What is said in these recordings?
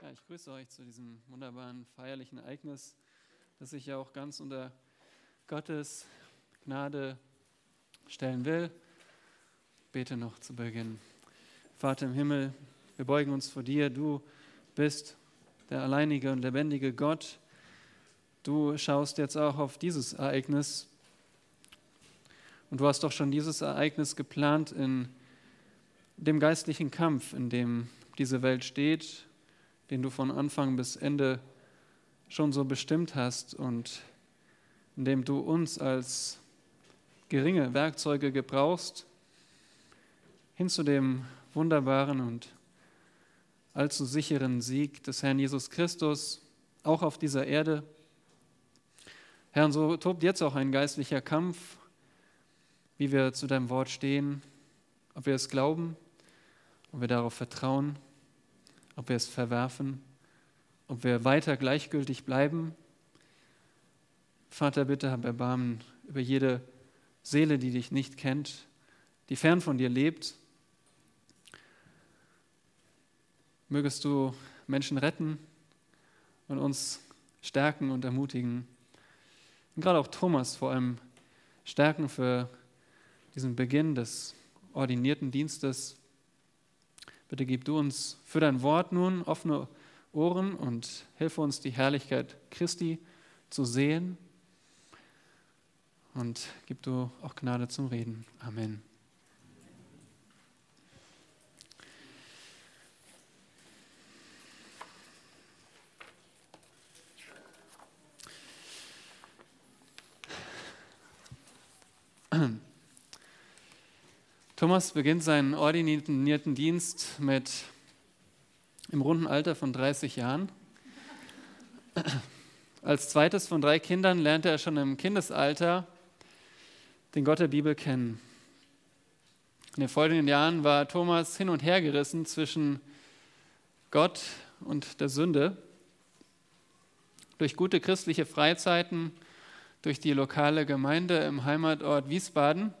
Ja, ich grüße euch zu diesem wunderbaren feierlichen Ereignis, das ich ja auch ganz unter Gottes Gnade stellen will. Bete noch zu Beginn. Vater im Himmel, wir beugen uns vor dir. Du bist der alleinige und lebendige Gott. Du schaust jetzt auch auf dieses Ereignis. Und du hast doch schon dieses Ereignis geplant in dem geistlichen Kampf, in dem diese Welt steht den du von Anfang bis Ende schon so bestimmt hast und in dem du uns als geringe Werkzeuge gebrauchst, hin zu dem wunderbaren und allzu sicheren Sieg des Herrn Jesus Christus, auch auf dieser Erde. Herr, und so tobt jetzt auch ein geistlicher Kampf, wie wir zu deinem Wort stehen, ob wir es glauben, ob wir darauf vertrauen ob wir es verwerfen, ob wir weiter gleichgültig bleiben. Vater, bitte hab Erbarmen über jede Seele, die dich nicht kennt, die fern von dir lebt. Mögest du Menschen retten und uns stärken und ermutigen. Und gerade auch Thomas vor allem stärken für diesen Beginn des ordinierten Dienstes. Bitte gib du uns für dein Wort nun offene Ohren und hilf uns, die Herrlichkeit Christi zu sehen. Und gib du auch Gnade zum Reden. Amen. Thomas beginnt seinen ordinierten Dienst mit im runden Alter von 30 Jahren. Als zweites von drei Kindern lernte er schon im Kindesalter den Gott der Bibel kennen. In den folgenden Jahren war Thomas hin und her gerissen zwischen Gott und der Sünde. Durch gute christliche Freizeiten, durch die lokale Gemeinde im Heimatort Wiesbaden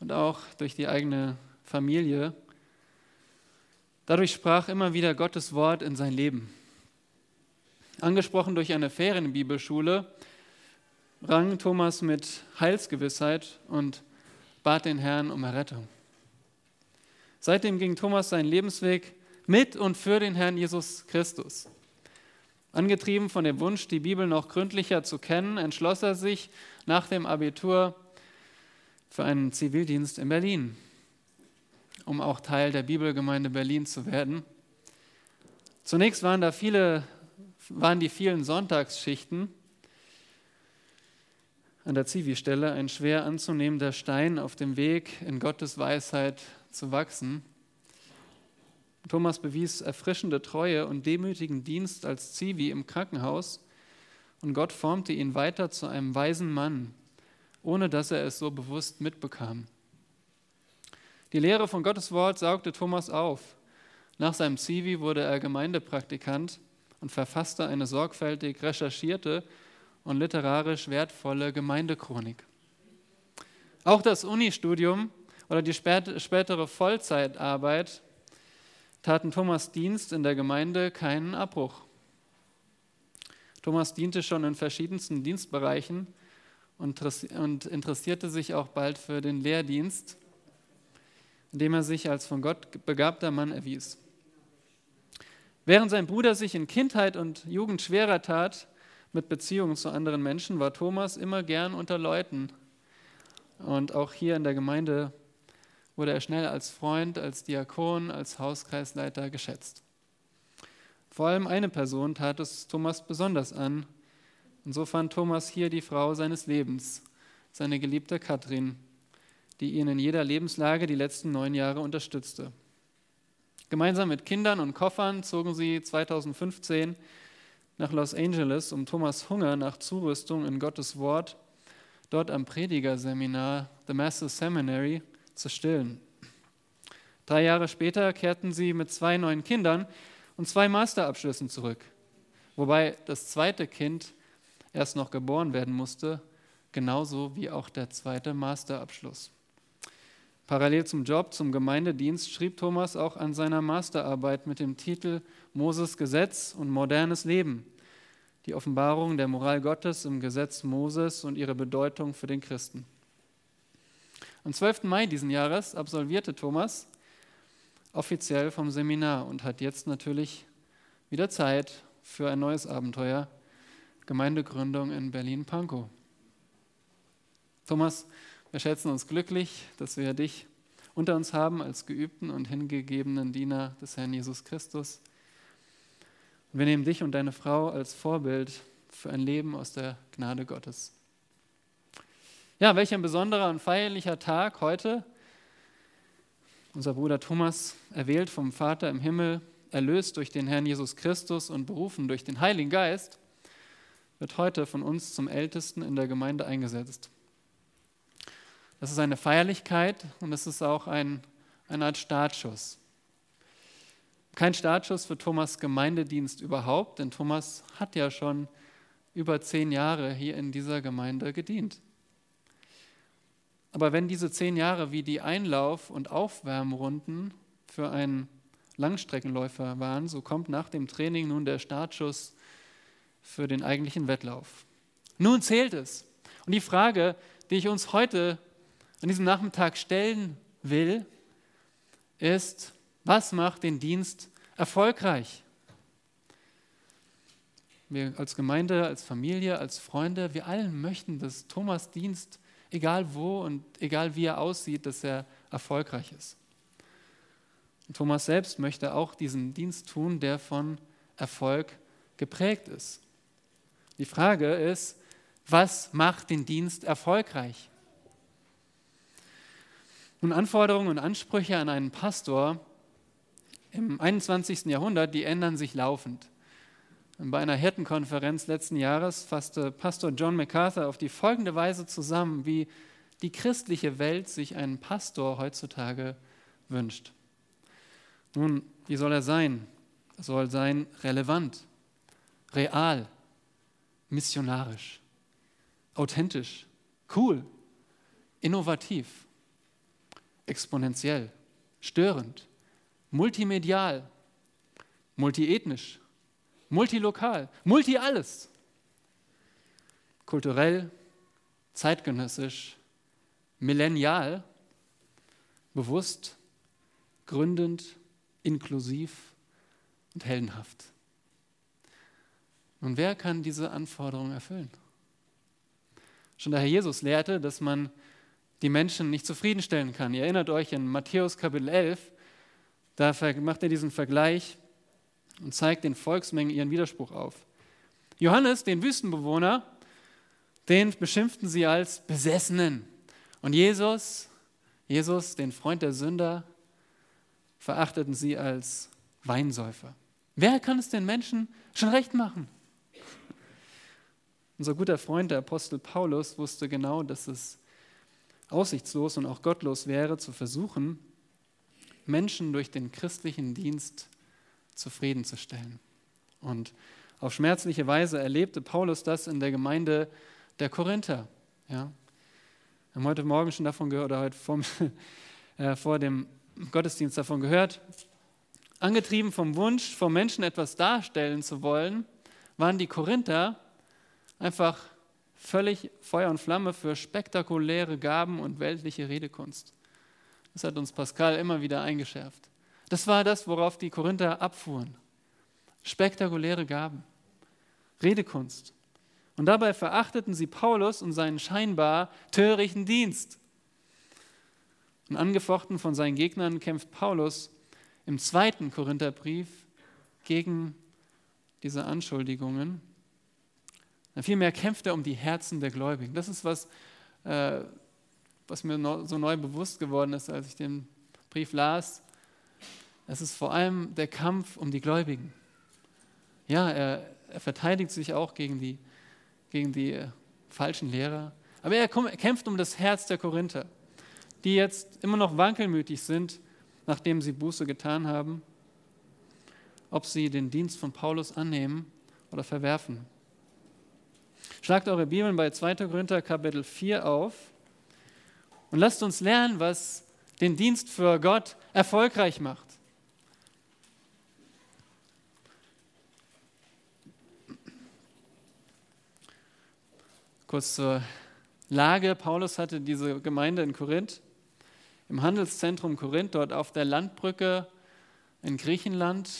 und auch durch die eigene Familie. Dadurch sprach immer wieder Gottes Wort in sein Leben. Angesprochen durch eine Ferienbibelschule rang Thomas mit Heilsgewissheit und bat den Herrn um Errettung. Seitdem ging Thomas seinen Lebensweg mit und für den Herrn Jesus Christus. Angetrieben von dem Wunsch, die Bibel noch gründlicher zu kennen, entschloss er sich nach dem Abitur für einen Zivildienst in Berlin, um auch Teil der Bibelgemeinde Berlin zu werden. Zunächst waren da viele, waren die vielen Sonntagsschichten an der Zivi-Stelle ein schwer anzunehmender Stein auf dem Weg, in Gottes Weisheit zu wachsen. Thomas bewies erfrischende Treue und demütigen Dienst als Zivi im Krankenhaus und Gott formte ihn weiter zu einem weisen Mann, ohne dass er es so bewusst mitbekam. Die Lehre von Gottes Wort saugte Thomas auf. Nach seinem Zivi wurde er Gemeindepraktikant und verfasste eine sorgfältig recherchierte und literarisch wertvolle Gemeindechronik. Auch das Unistudium oder die spätere Vollzeitarbeit taten Thomas Dienst in der Gemeinde keinen Abbruch. Thomas diente schon in verschiedensten Dienstbereichen und interessierte sich auch bald für den Lehrdienst, indem er sich als von Gott begabter Mann erwies. Während sein Bruder sich in Kindheit und Jugend schwerer tat mit Beziehungen zu anderen Menschen, war Thomas immer gern unter Leuten. Und auch hier in der Gemeinde wurde er schnell als Freund, als Diakon, als Hauskreisleiter geschätzt. Vor allem eine Person tat es Thomas besonders an, und so fand Thomas hier die Frau seines Lebens, seine geliebte Katrin, die ihn in jeder Lebenslage die letzten neun Jahre unterstützte. Gemeinsam mit Kindern und Koffern zogen sie 2015 nach Los Angeles, um Thomas Hunger nach Zurüstung in Gottes Wort dort am Predigerseminar The Master Seminary zu stillen. Drei Jahre später kehrten sie mit zwei neuen Kindern und zwei Masterabschlüssen zurück, wobei das zweite Kind erst noch geboren werden musste, genauso wie auch der zweite Masterabschluss. Parallel zum Job, zum Gemeindedienst, schrieb Thomas auch an seiner Masterarbeit mit dem Titel Moses Gesetz und modernes Leben. Die Offenbarung der Moral Gottes im Gesetz Moses und ihre Bedeutung für den Christen. Am 12. Mai diesen Jahres absolvierte Thomas offiziell vom Seminar und hat jetzt natürlich wieder Zeit für ein neues Abenteuer, Gemeindegründung in Berlin-Pankow. Thomas, wir schätzen uns glücklich, dass wir dich unter uns haben als geübten und hingegebenen Diener des Herrn Jesus Christus. Und wir nehmen dich und deine Frau als Vorbild für ein Leben aus der Gnade Gottes. Ja, welch ein besonderer und feierlicher Tag heute. Unser Bruder Thomas, erwählt vom Vater im Himmel, erlöst durch den Herrn Jesus Christus und berufen durch den Heiligen Geist, wird heute von uns zum Ältesten in der Gemeinde eingesetzt. Das ist eine Feierlichkeit und es ist auch ein, eine Art Startschuss. Kein Startschuss für Thomas Gemeindedienst überhaupt, denn Thomas hat ja schon über zehn Jahre hier in dieser Gemeinde gedient. Aber wenn diese zehn Jahre wie die Einlauf- und Aufwärmrunden für einen Langstreckenläufer waren, so kommt nach dem Training nun der Startschuss für den eigentlichen Wettlauf. Nun zählt es. Und die Frage, die ich uns heute an diesem Nachmittag stellen will, ist, was macht den Dienst erfolgreich? Wir als Gemeinde, als Familie, als Freunde, wir allen möchten, dass Thomas Dienst, egal wo und egal wie er aussieht, dass er erfolgreich ist. Und Thomas selbst möchte auch diesen Dienst tun, der von Erfolg geprägt ist. Die Frage ist, was macht den Dienst erfolgreich? Nun, Anforderungen und Ansprüche an einen Pastor im 21. Jahrhundert, die ändern sich laufend. Bei einer Hirtenkonferenz letzten Jahres fasste Pastor John MacArthur auf die folgende Weise zusammen, wie die christliche Welt sich einen Pastor heutzutage wünscht. Nun, wie soll er sein? Er soll sein relevant, real, missionarisch, authentisch, cool, innovativ exponentiell, störend, multimedial, multiethnisch, multilokal, multi alles, kulturell, zeitgenössisch, millennial, bewusst, gründend, inklusiv und heldenhaft. Und wer kann diese Anforderungen erfüllen? Schon der Herr Jesus lehrte, dass man die Menschen nicht zufriedenstellen kann. Ihr erinnert euch in Matthäus Kapitel 11, da macht er diesen Vergleich und zeigt den Volksmengen ihren Widerspruch auf. Johannes, den Wüstenbewohner, den beschimpften sie als Besessenen. Und Jesus, Jesus, den Freund der Sünder, verachteten sie als Weinsäufer. Wer kann es den Menschen schon recht machen? Unser guter Freund, der Apostel Paulus, wusste genau, dass es aussichtslos und auch gottlos wäre, zu versuchen, Menschen durch den christlichen Dienst zufriedenzustellen. Und auf schmerzliche Weise erlebte Paulus das in der Gemeinde der Korinther. Ja. Wir haben heute Morgen schon davon gehört, oder heute vor, äh, vor dem Gottesdienst davon gehört. Angetrieben vom Wunsch, vor Menschen etwas darstellen zu wollen, waren die Korinther einfach völlig Feuer und Flamme für spektakuläre Gaben und weltliche Redekunst. Das hat uns Pascal immer wieder eingeschärft. Das war das, worauf die Korinther abfuhren. Spektakuläre Gaben, Redekunst. Und dabei verachteten sie Paulus und seinen scheinbar törichten Dienst. Und angefochten von seinen Gegnern kämpft Paulus im zweiten Korintherbrief gegen diese Anschuldigungen Vielmehr kämpft er um die Herzen der Gläubigen. Das ist was, äh, was mir so neu bewusst geworden ist, als ich den Brief las. Es ist vor allem der Kampf um die Gläubigen. Ja, er, er verteidigt sich auch gegen die, gegen die äh, falschen Lehrer. Aber er, er kämpft um das Herz der Korinther, die jetzt immer noch wankelmütig sind, nachdem sie Buße getan haben, ob sie den Dienst von Paulus annehmen oder verwerfen. Schlagt eure Bibeln bei 2. Korinther Kapitel 4 auf und lasst uns lernen, was den Dienst für Gott erfolgreich macht. Kurz zur Lage. Paulus hatte diese Gemeinde in Korinth, im Handelszentrum Korinth, dort auf der Landbrücke in Griechenland,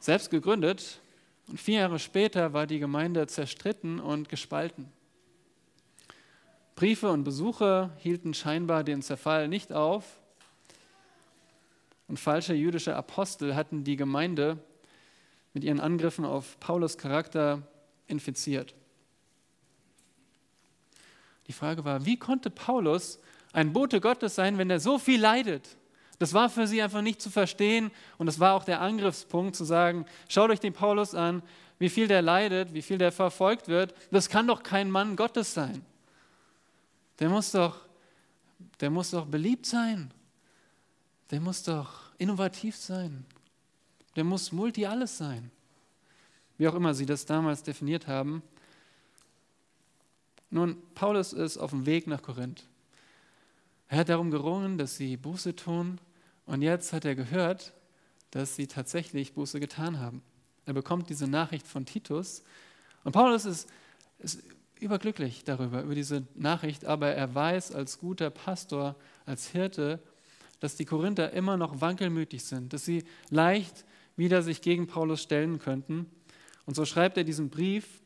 selbst gegründet. Und vier Jahre später war die Gemeinde zerstritten und gespalten. Briefe und Besuche hielten scheinbar den Zerfall nicht auf. Und falsche jüdische Apostel hatten die Gemeinde mit ihren Angriffen auf Paulus Charakter infiziert. Die Frage war, wie konnte Paulus ein Bote Gottes sein, wenn er so viel leidet? Das war für sie einfach nicht zu verstehen und das war auch der Angriffspunkt zu sagen, schaut euch den Paulus an, wie viel der leidet, wie viel der verfolgt wird. Das kann doch kein Mann Gottes sein. Der muss doch, der muss doch beliebt sein. Der muss doch innovativ sein. Der muss multi alles sein. Wie auch immer sie das damals definiert haben. Nun, Paulus ist auf dem Weg nach Korinth. Er hat darum gerungen, dass sie Buße tun und jetzt hat er gehört, dass sie tatsächlich Buße getan haben. Er bekommt diese Nachricht von Titus und Paulus ist, ist überglücklich darüber, über diese Nachricht, aber er weiß als guter Pastor, als Hirte, dass die Korinther immer noch wankelmütig sind, dass sie leicht wieder sich gegen Paulus stellen könnten. Und so schreibt er diesen Brief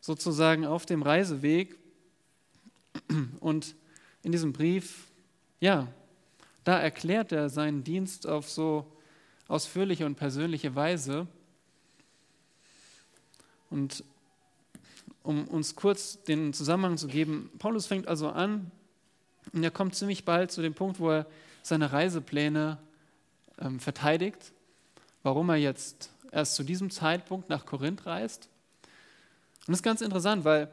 sozusagen auf dem Reiseweg. Und in diesem Brief, ja, da erklärt er seinen Dienst auf so ausführliche und persönliche Weise. Und um uns kurz den Zusammenhang zu geben, Paulus fängt also an und er kommt ziemlich bald zu dem Punkt, wo er seine Reisepläne ähm, verteidigt, warum er jetzt erst zu diesem Zeitpunkt nach Korinth reist. Und das ist ganz interessant, weil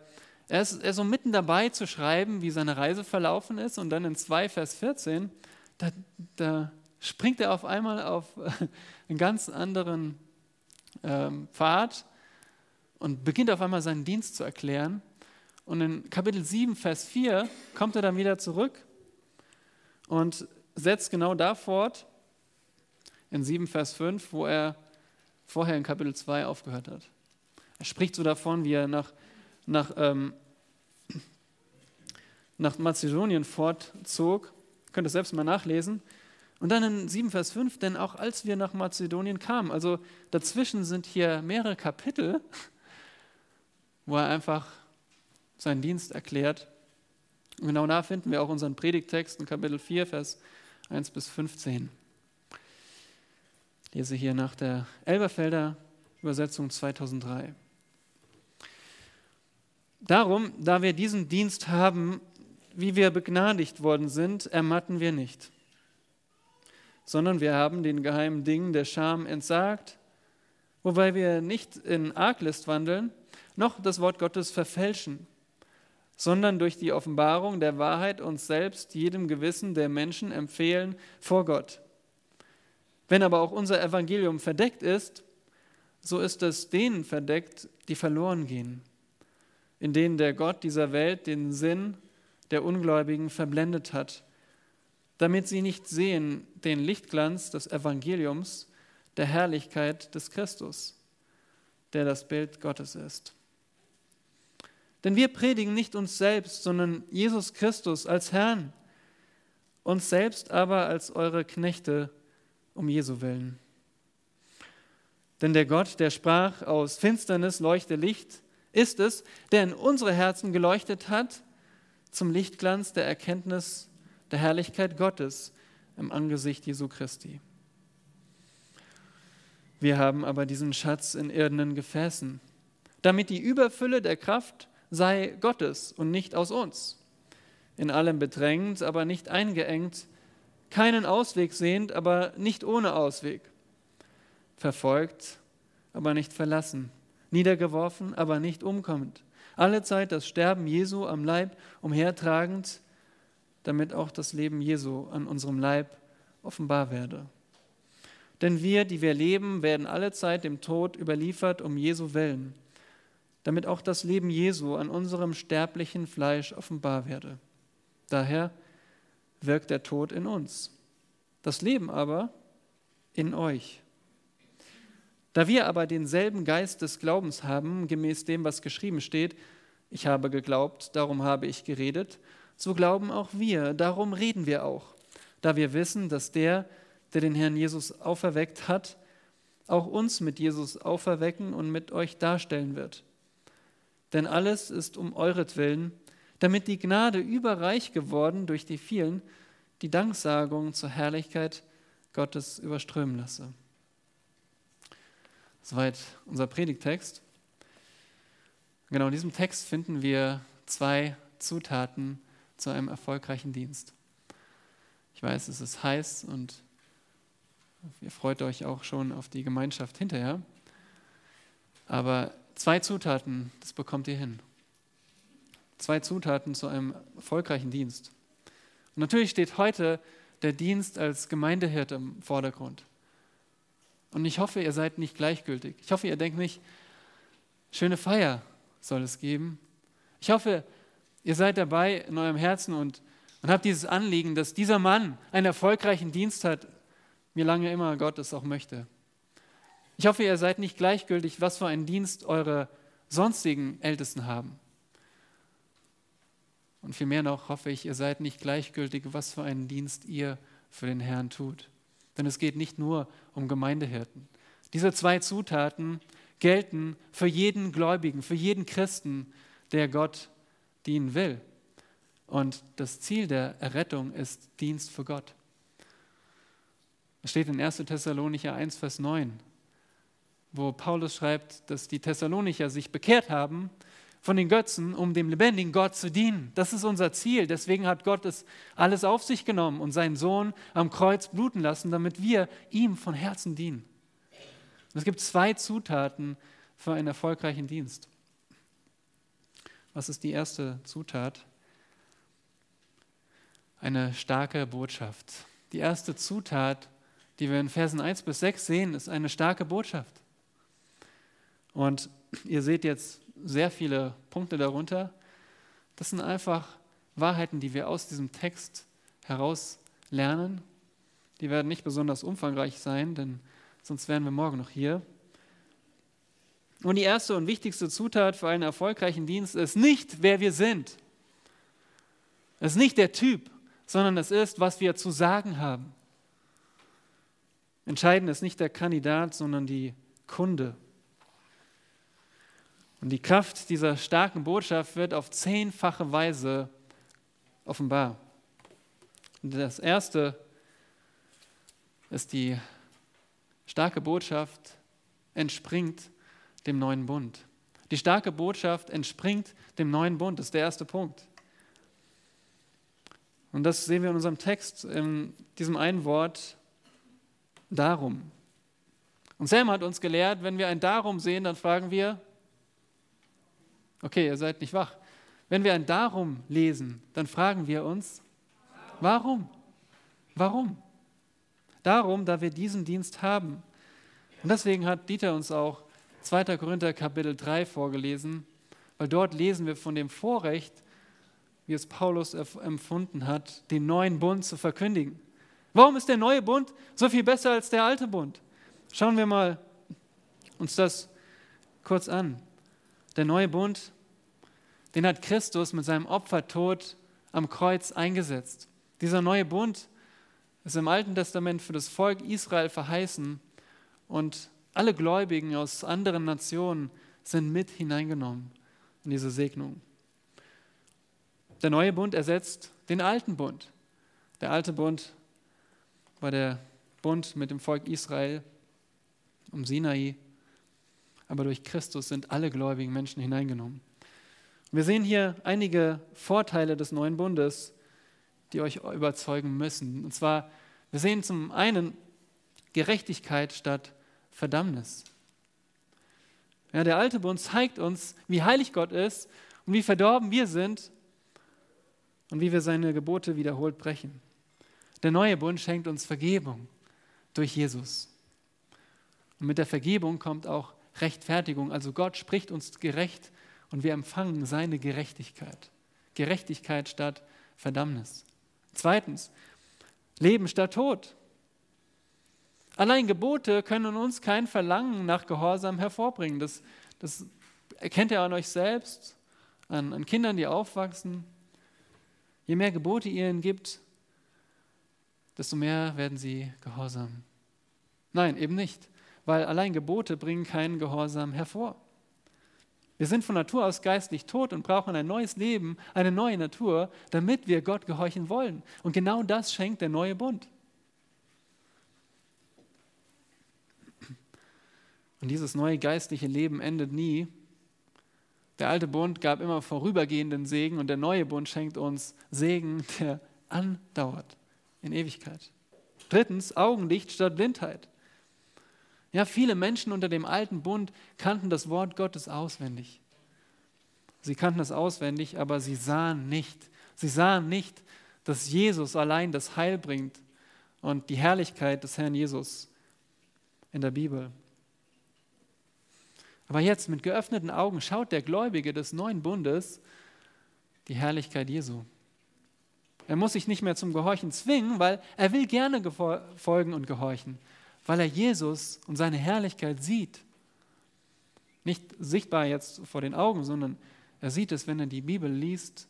er ist, er ist so mitten dabei zu schreiben, wie seine Reise verlaufen ist und dann in 2 Vers 14, da, da springt er auf einmal auf einen ganz anderen ähm, Pfad und beginnt auf einmal seinen Dienst zu erklären. Und in Kapitel 7, Vers 4 kommt er dann wieder zurück und setzt genau da fort, in 7, Vers 5, wo er vorher in Kapitel 2 aufgehört hat. Er spricht so davon, wie er nach, nach, ähm, nach Mazedonien fortzog. Ihr könnt es selbst mal nachlesen. Und dann in 7 Vers 5, denn auch als wir nach Mazedonien kamen, also dazwischen sind hier mehrere Kapitel, wo er einfach seinen Dienst erklärt. Und genau da finden wir auch unseren Predigtext in Kapitel 4, Vers 1 bis 15. Ich lese hier nach der Elberfelder Übersetzung 2003. Darum, da wir diesen Dienst haben, wie wir begnadigt worden sind, ermatten wir nicht, sondern wir haben den geheimen Dingen der Scham entsagt, wobei wir nicht in Arglist wandeln, noch das Wort Gottes verfälschen, sondern durch die Offenbarung der Wahrheit uns selbst jedem Gewissen der Menschen empfehlen vor Gott. Wenn aber auch unser Evangelium verdeckt ist, so ist es denen verdeckt, die verloren gehen in denen der Gott dieser Welt den Sinn der Ungläubigen verblendet hat, damit sie nicht sehen den Lichtglanz des Evangeliums, der Herrlichkeit des Christus, der das Bild Gottes ist. Denn wir predigen nicht uns selbst, sondern Jesus Christus als Herrn, uns selbst aber als eure Knechte um Jesu willen. Denn der Gott, der sprach, aus Finsternis leuchte Licht, ist es, der in unsere Herzen geleuchtet hat zum Lichtglanz der Erkenntnis der Herrlichkeit Gottes im Angesicht Jesu Christi. Wir haben aber diesen Schatz in irdenen Gefäßen, damit die Überfülle der Kraft sei Gottes und nicht aus uns. In allem bedrängt, aber nicht eingeengt, keinen Ausweg sehend, aber nicht ohne Ausweg, verfolgt, aber nicht verlassen, niedergeworfen, aber nicht umkommend. Alle Zeit das Sterben Jesu am Leib umhertragend, damit auch das Leben Jesu an unserem Leib offenbar werde. Denn wir, die wir leben, werden alle Zeit dem Tod überliefert um Jesu willen, damit auch das Leben Jesu an unserem sterblichen Fleisch offenbar werde. Daher wirkt der Tod in uns. Das Leben aber in euch. Da wir aber denselben Geist des Glaubens haben, gemäß dem, was geschrieben steht, ich habe geglaubt, darum habe ich geredet, so glauben auch wir, darum reden wir auch, da wir wissen, dass der, der den Herrn Jesus auferweckt hat, auch uns mit Jesus auferwecken und mit euch darstellen wird. Denn alles ist um euretwillen, damit die Gnade überreich geworden durch die vielen, die Danksagung zur Herrlichkeit Gottes überströmen lasse. Soweit unser Predigtext. Genau in diesem Text finden wir zwei Zutaten zu einem erfolgreichen Dienst. Ich weiß, es ist heiß und ihr freut euch auch schon auf die Gemeinschaft hinterher. Aber zwei Zutaten, das bekommt ihr hin. Zwei Zutaten zu einem erfolgreichen Dienst. Und natürlich steht heute der Dienst als Gemeindehirt im Vordergrund. Und ich hoffe, ihr seid nicht gleichgültig. Ich hoffe, ihr denkt nicht, schöne Feier soll es geben. Ich hoffe, ihr seid dabei in eurem Herzen und, und habt dieses Anliegen, dass dieser Mann einen erfolgreichen Dienst hat, wie lange immer Gott es auch möchte. Ich hoffe, ihr seid nicht gleichgültig, was für einen Dienst eure sonstigen Ältesten haben. Und vielmehr noch hoffe ich, ihr seid nicht gleichgültig, was für einen Dienst ihr für den Herrn tut. Denn es geht nicht nur um Gemeindehirten. Diese zwei Zutaten gelten für jeden Gläubigen, für jeden Christen, der Gott dienen will. Und das Ziel der Errettung ist Dienst für Gott. Es steht in 1. Thessalonicher 1, Vers 9, wo Paulus schreibt, dass die Thessalonicher sich bekehrt haben von den Götzen, um dem lebendigen Gott zu dienen. Das ist unser Ziel. Deswegen hat Gott es alles auf sich genommen und seinen Sohn am Kreuz bluten lassen, damit wir ihm von Herzen dienen. Und es gibt zwei Zutaten für einen erfolgreichen Dienst. Was ist die erste Zutat? Eine starke Botschaft. Die erste Zutat, die wir in Versen 1 bis 6 sehen, ist eine starke Botschaft. Und ihr seht jetzt sehr viele Punkte darunter. Das sind einfach Wahrheiten, die wir aus diesem Text heraus lernen. Die werden nicht besonders umfangreich sein, denn sonst wären wir morgen noch hier. Und die erste und wichtigste Zutat für einen erfolgreichen Dienst ist nicht, wer wir sind. Es ist nicht der Typ, sondern es ist, was wir zu sagen haben. Entscheidend ist nicht der Kandidat, sondern die Kunde. Und die Kraft dieser starken Botschaft wird auf zehnfache Weise offenbar. Und das erste ist die starke Botschaft entspringt dem neuen Bund. Die starke Botschaft entspringt dem neuen Bund, das ist der erste Punkt. Und das sehen wir in unserem Text, in diesem einen Wort, darum. Und Sam hat uns gelehrt, wenn wir ein Darum sehen, dann fragen wir, Okay, ihr seid nicht wach. Wenn wir ein Darum lesen, dann fragen wir uns, warum? Warum? Darum, da wir diesen Dienst haben. Und deswegen hat Dieter uns auch 2. Korinther Kapitel 3 vorgelesen, weil dort lesen wir von dem Vorrecht, wie es Paulus empfunden hat, den neuen Bund zu verkündigen. Warum ist der neue Bund so viel besser als der alte Bund? Schauen wir mal uns das kurz an. Der neue Bund, den hat Christus mit seinem Opfertod am Kreuz eingesetzt. Dieser neue Bund ist im Alten Testament für das Volk Israel verheißen und alle Gläubigen aus anderen Nationen sind mit hineingenommen in diese Segnung. Der neue Bund ersetzt den alten Bund. Der alte Bund war der Bund mit dem Volk Israel um Sinai aber durch Christus sind alle gläubigen Menschen hineingenommen. Wir sehen hier einige Vorteile des neuen Bundes, die euch überzeugen müssen. Und zwar, wir sehen zum einen Gerechtigkeit statt Verdammnis. Ja, der alte Bund zeigt uns, wie heilig Gott ist und wie verdorben wir sind und wie wir seine Gebote wiederholt brechen. Der neue Bund schenkt uns Vergebung durch Jesus. Und mit der Vergebung kommt auch Rechtfertigung. Also Gott spricht uns gerecht und wir empfangen seine Gerechtigkeit. Gerechtigkeit statt Verdammnis. Zweitens, Leben statt Tod. Allein Gebote können uns kein Verlangen nach Gehorsam hervorbringen. Das, das erkennt ihr an euch selbst, an, an Kindern, die aufwachsen. Je mehr Gebote ihr ihnen gibt, desto mehr werden sie gehorsam. Nein, eben nicht, weil allein Gebote bringen keinen Gehorsam hervor. Wir sind von Natur aus geistlich tot und brauchen ein neues Leben, eine neue Natur, damit wir Gott gehorchen wollen. Und genau das schenkt der neue Bund. Und dieses neue geistliche Leben endet nie. Der alte Bund gab immer vorübergehenden Segen und der neue Bund schenkt uns Segen, der andauert in Ewigkeit. Drittens, Augenlicht statt Blindheit. Ja, viele Menschen unter dem alten Bund kannten das Wort Gottes auswendig. Sie kannten es auswendig, aber sie sahen nicht. Sie sahen nicht, dass Jesus allein das Heil bringt und die Herrlichkeit des Herrn Jesus in der Bibel. Aber jetzt mit geöffneten Augen schaut der Gläubige des neuen Bundes die Herrlichkeit Jesu. Er muss sich nicht mehr zum Gehorchen zwingen, weil er will gerne folgen und gehorchen, weil er Jesus und seine Herrlichkeit sieht. Nicht sichtbar jetzt vor den Augen, sondern er sieht es, wenn er die Bibel liest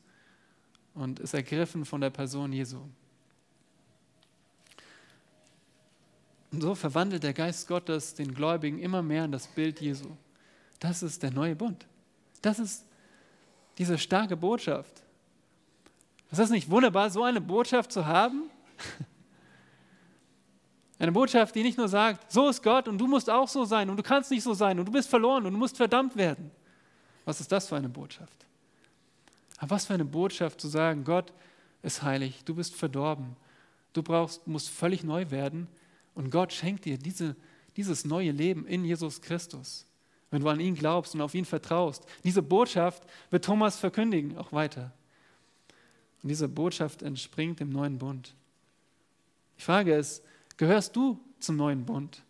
und ist ergriffen von der Person Jesu. Und so verwandelt der Geist Gottes den Gläubigen immer mehr in das Bild Jesu. Das ist der neue Bund. Das ist diese starke Botschaft. Ist das nicht wunderbar, so eine Botschaft zu haben? Eine Botschaft, die nicht nur sagt, so ist Gott und du musst auch so sein und du kannst nicht so sein und du bist verloren und du musst verdammt werden. Was ist das für eine Botschaft? Aber was für eine Botschaft zu sagen, Gott ist heilig, du bist verdorben, du brauchst, musst völlig neu werden und Gott schenkt dir diese, dieses neue Leben in Jesus Christus wenn du an ihn glaubst und auf ihn vertraust. Diese Botschaft wird Thomas verkündigen, auch weiter. Und diese Botschaft entspringt dem neuen Bund. Die Frage ist, gehörst du zum neuen Bund?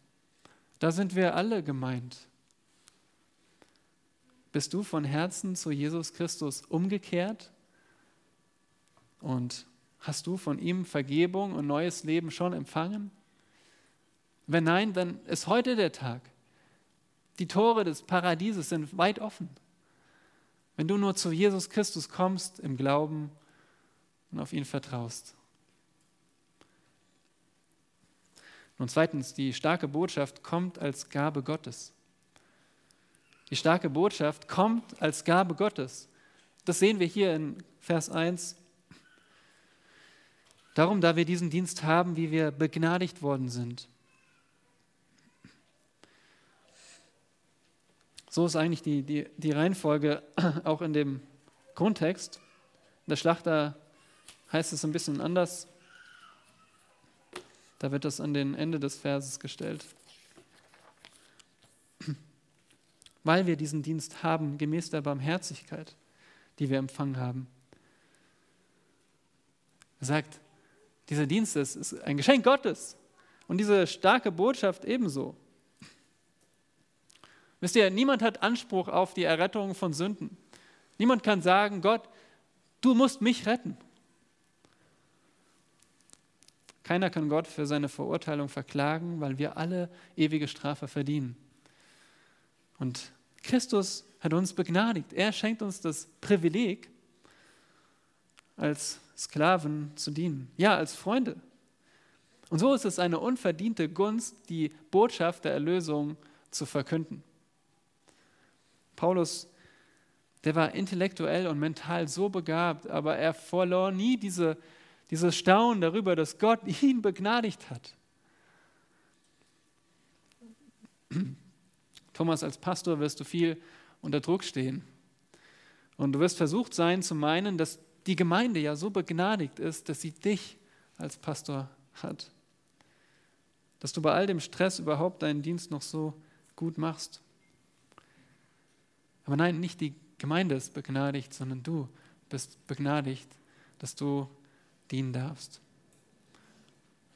Da sind wir alle gemeint. Bist du von Herzen zu Jesus Christus umgekehrt? Und hast du von ihm Vergebung und neues Leben schon empfangen? Wenn nein, dann ist heute der Tag. Die Tore des Paradieses sind weit offen. Wenn du nur zu Jesus Christus kommst im Glauben und auf ihn vertraust. Und zweitens, die starke Botschaft kommt als Gabe Gottes. Die starke Botschaft kommt als Gabe Gottes. Das sehen wir hier in Vers 1. Darum, da wir diesen Dienst haben, wie wir begnadigt worden sind. So ist eigentlich die, die, die Reihenfolge auch in dem Grundtext. In der Schlachter heißt es ein bisschen anders. Da wird das an den Ende des Verses gestellt. Weil wir diesen Dienst haben, gemäß der Barmherzigkeit, die wir empfangen haben. Er sagt, dieser Dienst ist, ist ein Geschenk Gottes und diese starke Botschaft ebenso. Wisst ihr, niemand hat Anspruch auf die Errettung von Sünden. Niemand kann sagen, Gott, du musst mich retten. Keiner kann Gott für seine Verurteilung verklagen, weil wir alle ewige Strafe verdienen. Und Christus hat uns begnadigt. Er schenkt uns das Privileg, als Sklaven zu dienen. Ja, als Freunde. Und so ist es eine unverdiente Gunst, die Botschaft der Erlösung zu verkünden. Paulus, der war intellektuell und mental so begabt, aber er verlor nie diese, dieses Staunen darüber, dass Gott ihn begnadigt hat. Thomas, als Pastor wirst du viel unter Druck stehen. Und du wirst versucht sein zu meinen, dass die Gemeinde ja so begnadigt ist, dass sie dich als Pastor hat. Dass du bei all dem Stress überhaupt deinen Dienst noch so gut machst. Aber nein, nicht die Gemeinde ist begnadigt, sondern du bist begnadigt, dass du dienen darfst.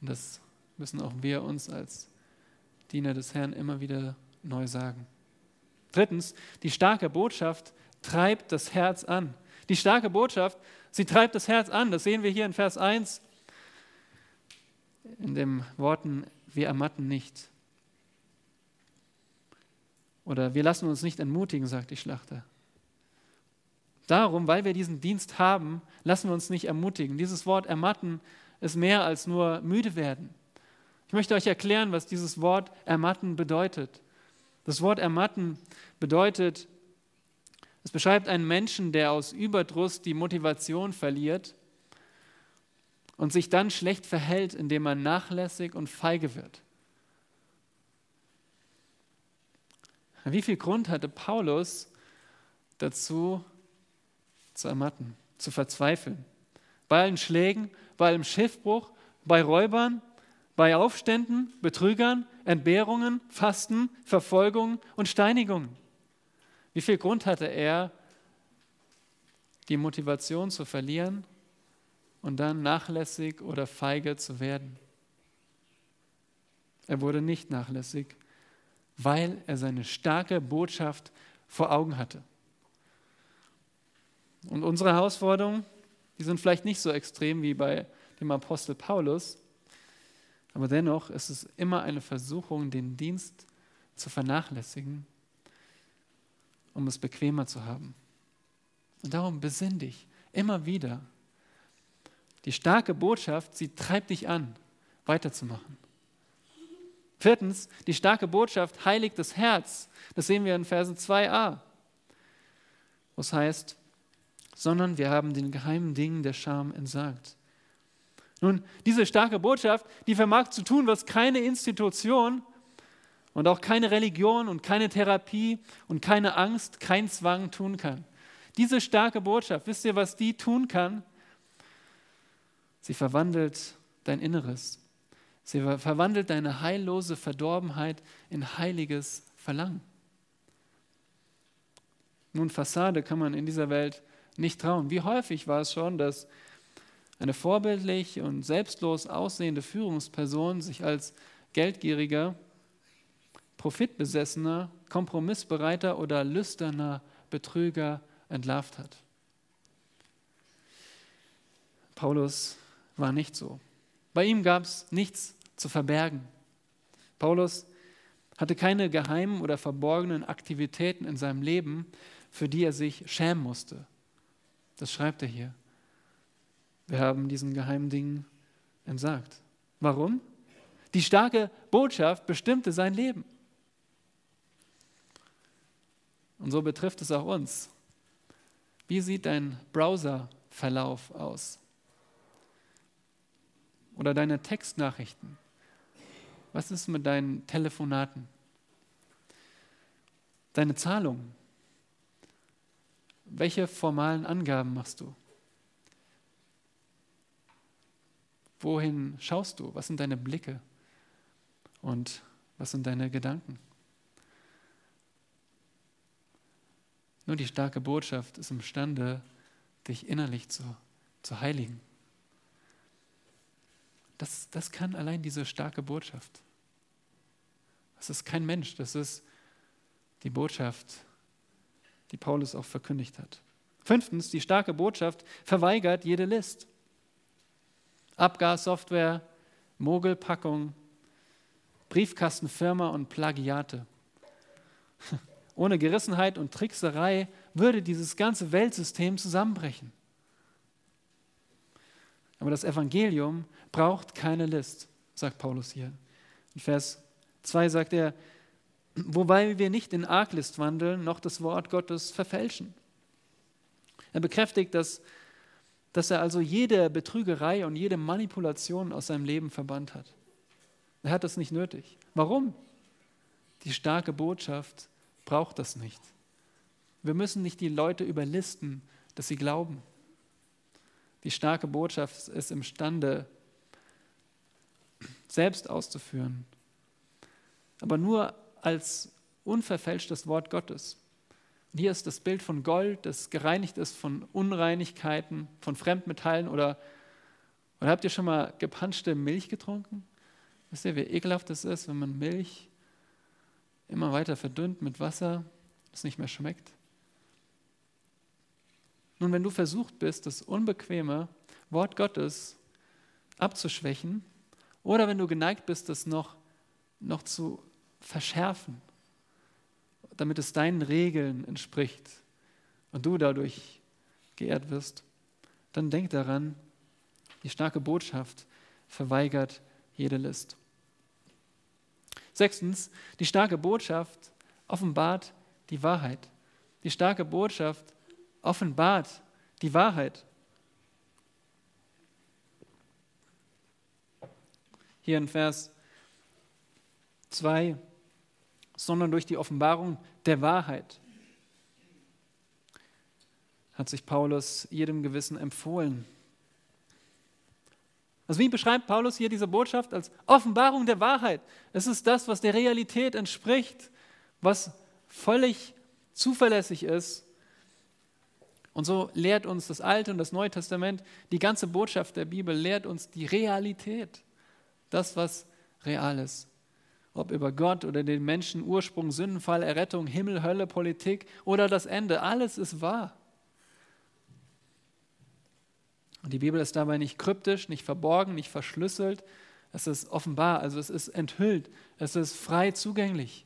Und das müssen auch wir uns als Diener des Herrn immer wieder neu sagen. Drittens, die starke Botschaft treibt das Herz an. Die starke Botschaft, sie treibt das Herz an. Das sehen wir hier in Vers 1. in den Worten, wir ermatten nicht. Oder wir lassen uns nicht entmutigen, sagt die Schlachter. Darum, weil wir diesen Dienst haben, lassen wir uns nicht ermutigen. Dieses Wort ermatten ist mehr als nur müde werden. Ich möchte euch erklären, was dieses Wort ermatten bedeutet. Das Wort ermatten bedeutet, es beschreibt einen Menschen, der aus Überdruss die Motivation verliert und sich dann schlecht verhält, indem er nachlässig und feige wird. Wie viel Grund hatte Paulus dazu, zu ermatten, zu verzweifeln? Bei allen Schlägen, bei allem Schiffbruch, bei Räubern, bei Aufständen, Betrügern, Entbehrungen, Fasten, Verfolgung und Steinigungen. Wie viel Grund hatte er, die Motivation zu verlieren und dann nachlässig oder feige zu werden? Er wurde nicht nachlässig, weil er seine starke Botschaft vor Augen hatte. Und unsere Herausforderungen, die sind vielleicht nicht so extrem wie bei dem Apostel Paulus, aber dennoch ist es immer eine Versuchung, den Dienst zu vernachlässigen, um es bequemer zu haben. Und darum besinn dich immer wieder. Die starke Botschaft, sie treibt dich an, weiterzumachen. Viertens, die starke Botschaft heiligt das Herz. Das sehen wir in Versen 2a. Wo es heißt, sondern wir haben den geheimen Dingen der Scham entsagt. Nun, diese starke Botschaft, die vermag zu tun, was keine Institution und auch keine Religion und keine Therapie und keine Angst, kein Zwang tun kann. Diese starke Botschaft, wisst ihr, was die tun kann? Sie verwandelt dein Inneres. Sie verwandelt deine heillose Verdorbenheit in heiliges Verlangen. Nun, Fassade kann man in dieser Welt nicht trauen. Wie häufig war es schon, dass eine vorbildlich und selbstlos aussehende Führungsperson sich als geldgieriger, profitbesessener, kompromissbereiter oder lüsterner Betrüger entlarvt hat. Paulus war nicht so. Bei ihm gab es nichts zu verbergen. Paulus hatte keine geheimen oder verborgenen Aktivitäten in seinem Leben, für die er sich schämen musste. Das schreibt er hier. Wir haben diesen geheimen Dingen entsagt. Warum? Die starke Botschaft bestimmte sein Leben. Und so betrifft es auch uns. Wie sieht dein Browserverlauf aus? Oder deine Textnachrichten? Was ist mit deinen Telefonaten? Deine Zahlungen? Welche formalen Angaben machst du? Wohin schaust du? Was sind deine Blicke? Und was sind deine Gedanken? Nur die starke Botschaft ist imstande, dich innerlich zu, zu heiligen. Das, das kann allein diese starke Botschaft. Das ist kein Mensch, das ist die Botschaft, die Paulus auch verkündigt hat. Fünftens, die starke Botschaft verweigert jede List. Abgassoftware, Mogelpackung, Briefkastenfirma und Plagiate. Ohne Gerissenheit und Trickserei würde dieses ganze Weltsystem zusammenbrechen. Aber das Evangelium braucht keine List, sagt Paulus hier. In Vers 2 sagt er, wobei wir nicht in Arglist wandeln, noch das Wort Gottes verfälschen. Er bekräftigt, dass dass er also jede Betrügerei und jede Manipulation aus seinem Leben verbannt hat. Er hat das nicht nötig. Warum? Die starke Botschaft braucht das nicht. Wir müssen nicht die Leute überlisten, dass sie glauben. Die starke Botschaft ist imstande, selbst auszuführen, aber nur als unverfälschtes Wort Gottes. Und hier ist das Bild von Gold, das gereinigt ist von Unreinigkeiten, von Fremdmetallen oder, oder habt ihr schon mal gepanschte Milch getrunken? Wisst ihr, wie ekelhaft es ist, wenn man Milch immer weiter verdünnt mit Wasser, das nicht mehr schmeckt? Nun, wenn du versucht bist, das unbequeme Wort Gottes abzuschwächen Oder wenn du geneigt bist, das noch, noch zu verschärfen, damit es deinen Regeln entspricht und du dadurch geehrt wirst, dann denk daran, die starke Botschaft verweigert jede List. Sechstens, die starke Botschaft offenbart die Wahrheit. Die starke Botschaft offenbart die Wahrheit. Hier in Vers 2, sondern durch die Offenbarung der Wahrheit hat sich Paulus jedem Gewissen empfohlen. Also wie beschreibt Paulus hier diese Botschaft als Offenbarung der Wahrheit? Es ist das, was der Realität entspricht, was völlig zuverlässig ist. Und so lehrt uns das Alte und das Neue Testament, die ganze Botschaft der Bibel lehrt uns die Realität, das, was real ist. Ob über Gott oder den Menschen, Ursprung, Sündenfall, Errettung, Himmel, Hölle, Politik oder das Ende, alles ist wahr. Und die Bibel ist dabei nicht kryptisch, nicht verborgen, nicht verschlüsselt. Es ist offenbar, also es ist enthüllt, es ist frei zugänglich.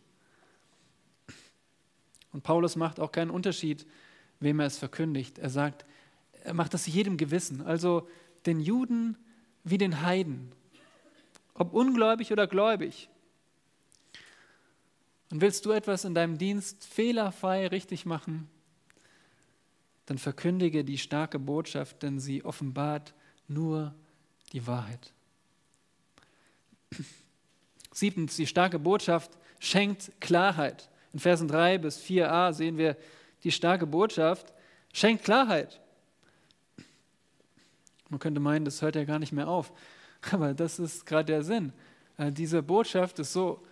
Und Paulus macht auch keinen Unterschied, wem er es verkündigt. Er sagt, er macht das jedem Gewissen, also den Juden wie den Heiden, ob ungläubig oder gläubig. Und willst du etwas in deinem Dienst fehlerfrei richtig machen, dann verkündige die starke Botschaft, denn sie offenbart nur die Wahrheit. Siebtens, die starke Botschaft schenkt Klarheit. In Versen 3 bis 4a sehen wir, die starke Botschaft schenkt Klarheit. Man könnte meinen, das hört ja gar nicht mehr auf. Aber das ist gerade der Sinn. Äh, diese Botschaft ist so,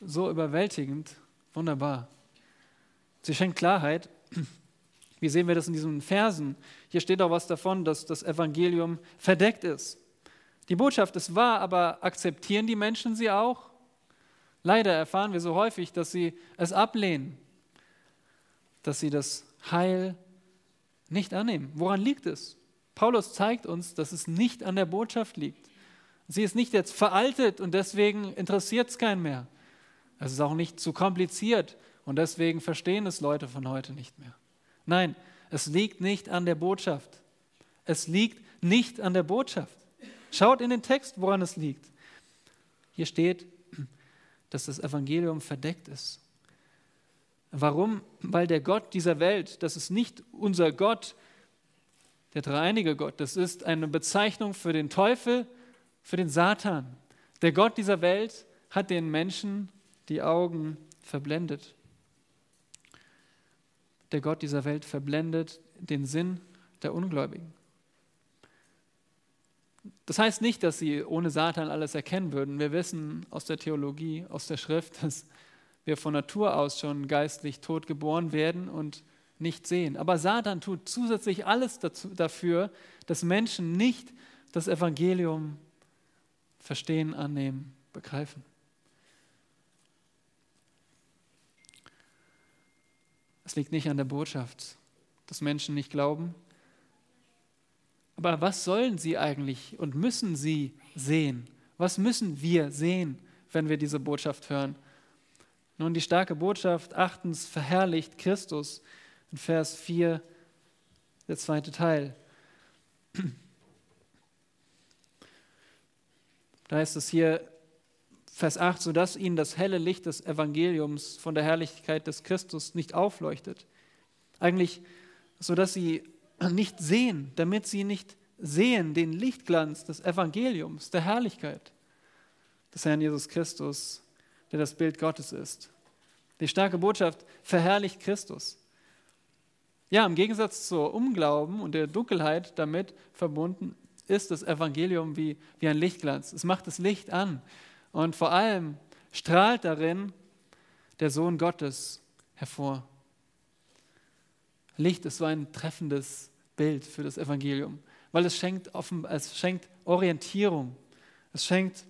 so überwältigend, wunderbar. Sie schenkt Klarheit wie sehen wir das in diesen Versen? Hier steht auch was davon, dass das Evangelium verdeckt ist. Die Botschaft ist wahr, aber akzeptieren die Menschen sie auch? Leider erfahren wir so häufig, dass sie es ablehnen, dass sie das Heil nicht annehmen. Woran liegt es? Paulus zeigt uns, dass es nicht an der Botschaft liegt. Sie ist nicht jetzt veraltet und deswegen interessiert es keinen mehr. Es ist auch nicht zu kompliziert und deswegen verstehen es Leute von heute nicht mehr. Nein, es liegt nicht an der Botschaft. Es liegt nicht an der Botschaft. Schaut in den Text, woran es liegt. Hier steht, dass das Evangelium verdeckt ist. Warum? Weil der Gott dieser Welt, das ist nicht unser Gott, der dreieinige Gott, das ist eine Bezeichnung für den Teufel, für den Satan. Der Gott dieser Welt hat den Menschen die Augen verblendet der Gott dieser Welt verblendet den Sinn der Ungläubigen. Das heißt nicht, dass sie ohne Satan alles erkennen würden. Wir wissen aus der Theologie, aus der Schrift, dass wir von Natur aus schon geistlich tot geboren werden und nicht sehen. Aber Satan tut zusätzlich alles dazu, dafür, dass Menschen nicht das Evangelium verstehen, annehmen, begreifen. Es liegt nicht an der Botschaft, dass Menschen nicht glauben. Aber was sollen sie eigentlich und müssen sie sehen? Was müssen wir sehen, wenn wir diese Botschaft hören? Nun, die starke Botschaft achtens verherrlicht Christus in Vers 4, der zweite Teil. Da heißt es hier, Vers 8, sodass ihnen das helle Licht des Evangeliums von der Herrlichkeit des Christus nicht aufleuchtet. Eigentlich, sodass sie nicht sehen, damit sie nicht sehen den Lichtglanz des Evangeliums, der Herrlichkeit des Herrn Jesus Christus, der das Bild Gottes ist. Die starke Botschaft verherrlicht Christus. Ja, im Gegensatz zur Unglauben und der Dunkelheit damit verbunden ist das Evangelium wie, wie ein Lichtglanz. Es macht das Licht an. Und vor allem strahlt darin der Sohn Gottes hervor. Licht ist so ein treffendes Bild für das Evangelium, weil es schenkt, offen, es schenkt Orientierung, es schenkt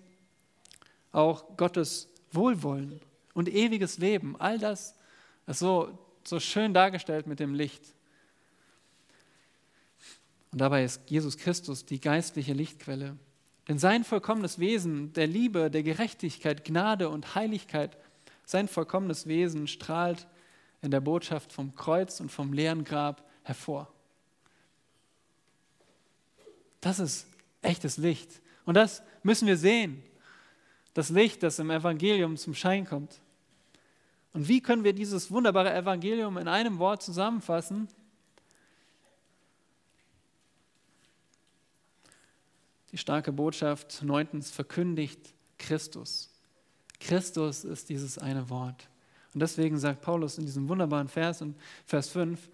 auch Gottes Wohlwollen und ewiges Leben. All das ist so, so schön dargestellt mit dem Licht. Und dabei ist Jesus Christus die geistliche Lichtquelle Denn sein vollkommenes Wesen der Liebe, der Gerechtigkeit, Gnade und Heiligkeit, sein vollkommenes Wesen strahlt in der Botschaft vom Kreuz und vom leeren Grab hervor. Das ist echtes Licht. Und das müssen wir sehen. Das Licht, das im Evangelium zum Schein kommt. Und wie können wir dieses wunderbare Evangelium in einem Wort zusammenfassen? Die starke Botschaft neuntens verkündigt Christus. Christus ist dieses eine Wort. Und deswegen sagt Paulus in diesem wunderbaren Vers, in Vers 5,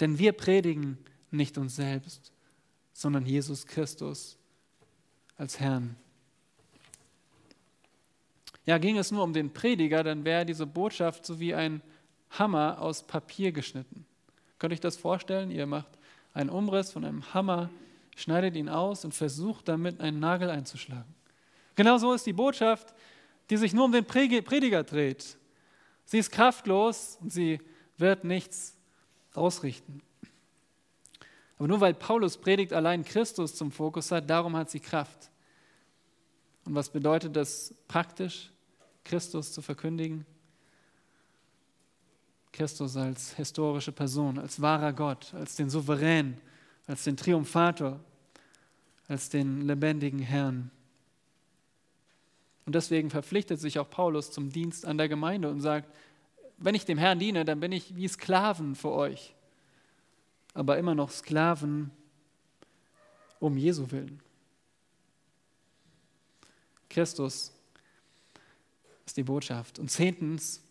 denn wir predigen nicht uns selbst, sondern Jesus Christus als Herrn. Ja, ging es nur um den Prediger, dann wäre diese Botschaft so wie ein Hammer aus Papier geschnitten. Könnt ihr euch das vorstellen? Ihr macht einen Umriss von einem Hammer schneidet ihn aus und versucht damit einen Nagel einzuschlagen. Genau so ist die Botschaft, die sich nur um den Prediger dreht. Sie ist kraftlos und sie wird nichts ausrichten. Aber nur weil Paulus predigt allein Christus zum Fokus hat, darum hat sie Kraft. Und was bedeutet das praktisch, Christus zu verkündigen? Christus als historische Person, als wahrer Gott, als den Souverän, als den Triumphator, als den lebendigen Herrn. Und deswegen verpflichtet sich auch Paulus zum Dienst an der Gemeinde und sagt, wenn ich dem Herrn diene, dann bin ich wie Sklaven für euch, aber immer noch Sklaven um Jesu willen. Christus ist die Botschaft. Und zehntens,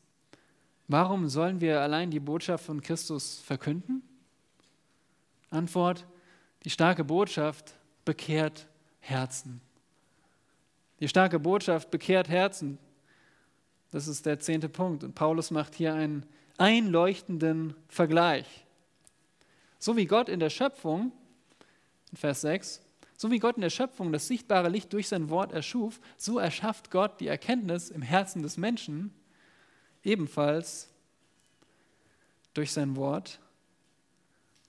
warum sollen wir allein die Botschaft von Christus verkünden? Antwort, die starke Botschaft bekehrt Herzen. Die starke Botschaft bekehrt Herzen. Das ist der zehnte Punkt. Und Paulus macht hier einen einleuchtenden Vergleich. So wie Gott in der Schöpfung, in Vers 6, so wie Gott in der Schöpfung das sichtbare Licht durch sein Wort erschuf, so erschafft Gott die Erkenntnis im Herzen des Menschen ebenfalls durch sein Wort,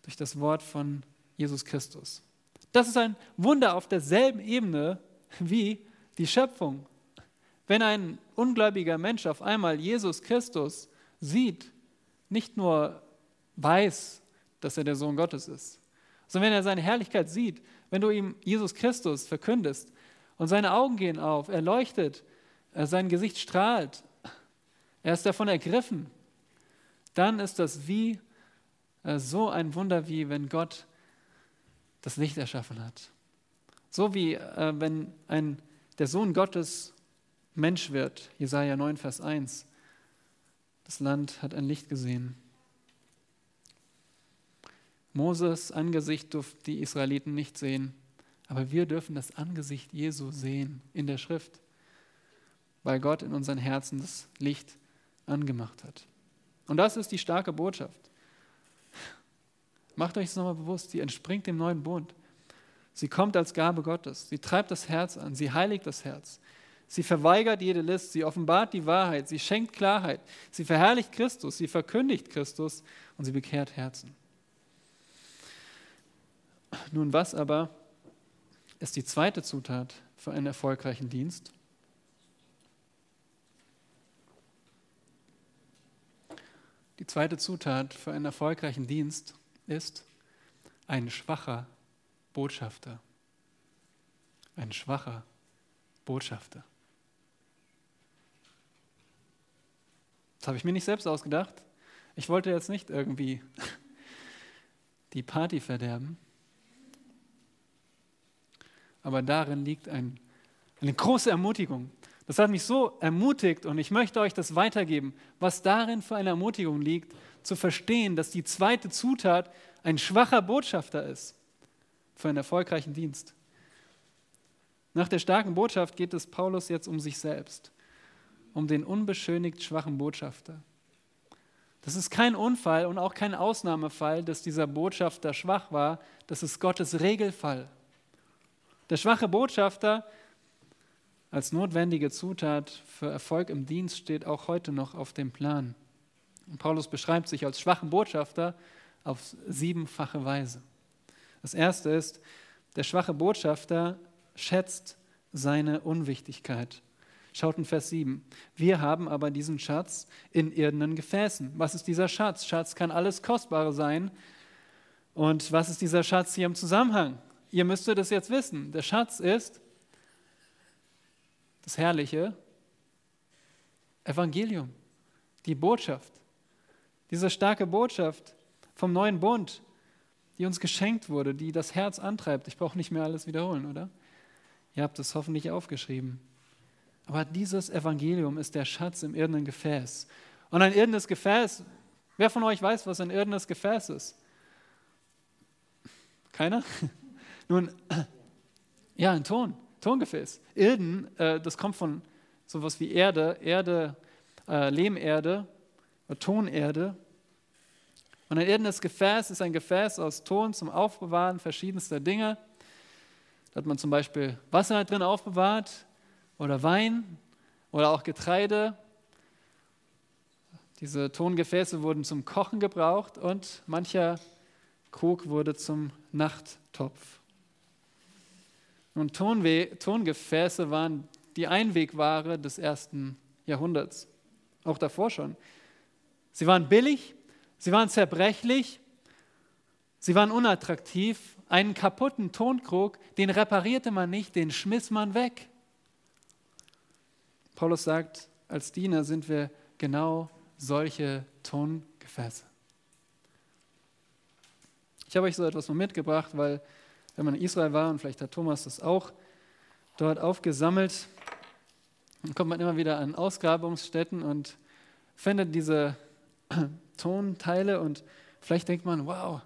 durch das Wort von Jesus Christus. Das ist ein Wunder auf derselben Ebene wie die Schöpfung. Wenn ein ungläubiger Mensch auf einmal Jesus Christus sieht, nicht nur weiß, dass er der Sohn Gottes ist, sondern wenn er seine Herrlichkeit sieht, wenn du ihm Jesus Christus verkündest und seine Augen gehen auf, er leuchtet, sein Gesicht strahlt, er ist davon ergriffen, dann ist das wie äh, so ein Wunder, wie wenn Gott das Licht erschaffen hat. So wie äh, wenn ein, der Sohn Gottes Mensch wird, Jesaja 9, Vers 1. Das Land hat ein Licht gesehen. Moses Angesicht durften die Israeliten nicht sehen, aber wir dürfen das Angesicht Jesu sehen in der Schrift, weil Gott in unseren Herzen das Licht angemacht hat. Und das ist die starke Botschaft. Macht euch das nochmal bewusst, sie entspringt dem neuen Bund. Sie kommt als Gabe Gottes. Sie treibt das Herz an. Sie heiligt das Herz. Sie verweigert jede List. Sie offenbart die Wahrheit. Sie schenkt Klarheit. Sie verherrlicht Christus. Sie verkündigt Christus und sie bekehrt Herzen. Nun, was aber ist die zweite Zutat für einen erfolgreichen Dienst? Die zweite Zutat für einen erfolgreichen Dienst ist ein schwacher Botschafter. Ein schwacher Botschafter. Das habe ich mir nicht selbst ausgedacht. Ich wollte jetzt nicht irgendwie die Party verderben. Aber darin liegt ein, eine große Ermutigung. Das hat mich so ermutigt und ich möchte euch das weitergeben, was darin für eine Ermutigung liegt, zu verstehen, dass die zweite Zutat ein schwacher Botschafter ist für einen erfolgreichen Dienst. Nach der starken Botschaft geht es Paulus jetzt um sich selbst, um den unbeschönigt schwachen Botschafter. Das ist kein Unfall und auch kein Ausnahmefall, dass dieser Botschafter schwach war. Das ist Gottes Regelfall. Der schwache Botschafter als notwendige Zutat für Erfolg im Dienst steht auch heute noch auf dem Plan. Und Paulus beschreibt sich als schwachen Botschafter auf siebenfache Weise. Das erste ist, der schwache Botschafter schätzt seine Unwichtigkeit. Schaut in Vers 7. Wir haben aber diesen Schatz in irdenen Gefäßen. Was ist dieser Schatz? Schatz kann alles Kostbare sein. Und was ist dieser Schatz hier im Zusammenhang? Ihr müsstet es jetzt wissen. Der Schatz ist das herrliche Evangelium, die Botschaft, diese starke Botschaft vom neuen Bund, die uns geschenkt wurde, die das Herz antreibt. Ich brauche nicht mehr alles wiederholen, oder? Ihr habt es hoffentlich aufgeschrieben. Aber dieses Evangelium ist der Schatz im irdenen Gefäß. Und ein irdenes Gefäß, wer von euch weiß, was ein irdenes Gefäß ist? Keiner? Nun, ja, ein Ton. Tongefäß. Irden, äh, das kommt von sowas wie Erde, Erde, äh, Lehmerde, äh, Tonerde. Und ein irdenes Gefäß ist ein Gefäß aus Ton zum Aufbewahren verschiedenster Dinge. Da hat man zum Beispiel Wasser drin aufbewahrt oder Wein oder auch Getreide. Diese Tongefäße wurden zum Kochen gebraucht und mancher Krug wurde zum Nachttopf. Und Tongefäße waren die Einwegware des ersten Jahrhunderts, auch davor schon. Sie waren billig, sie waren zerbrechlich, sie waren unattraktiv. Einen kaputten Tonkrug, den reparierte man nicht, den schmiss man weg. Paulus sagt, als Diener sind wir genau solche Tongefäße. Ich habe euch so etwas mal mitgebracht, weil wenn man in Israel war, und vielleicht hat Thomas das auch dort aufgesammelt, dann kommt man immer wieder an Ausgrabungsstätten und findet diese Tonteile und vielleicht denkt man, wow,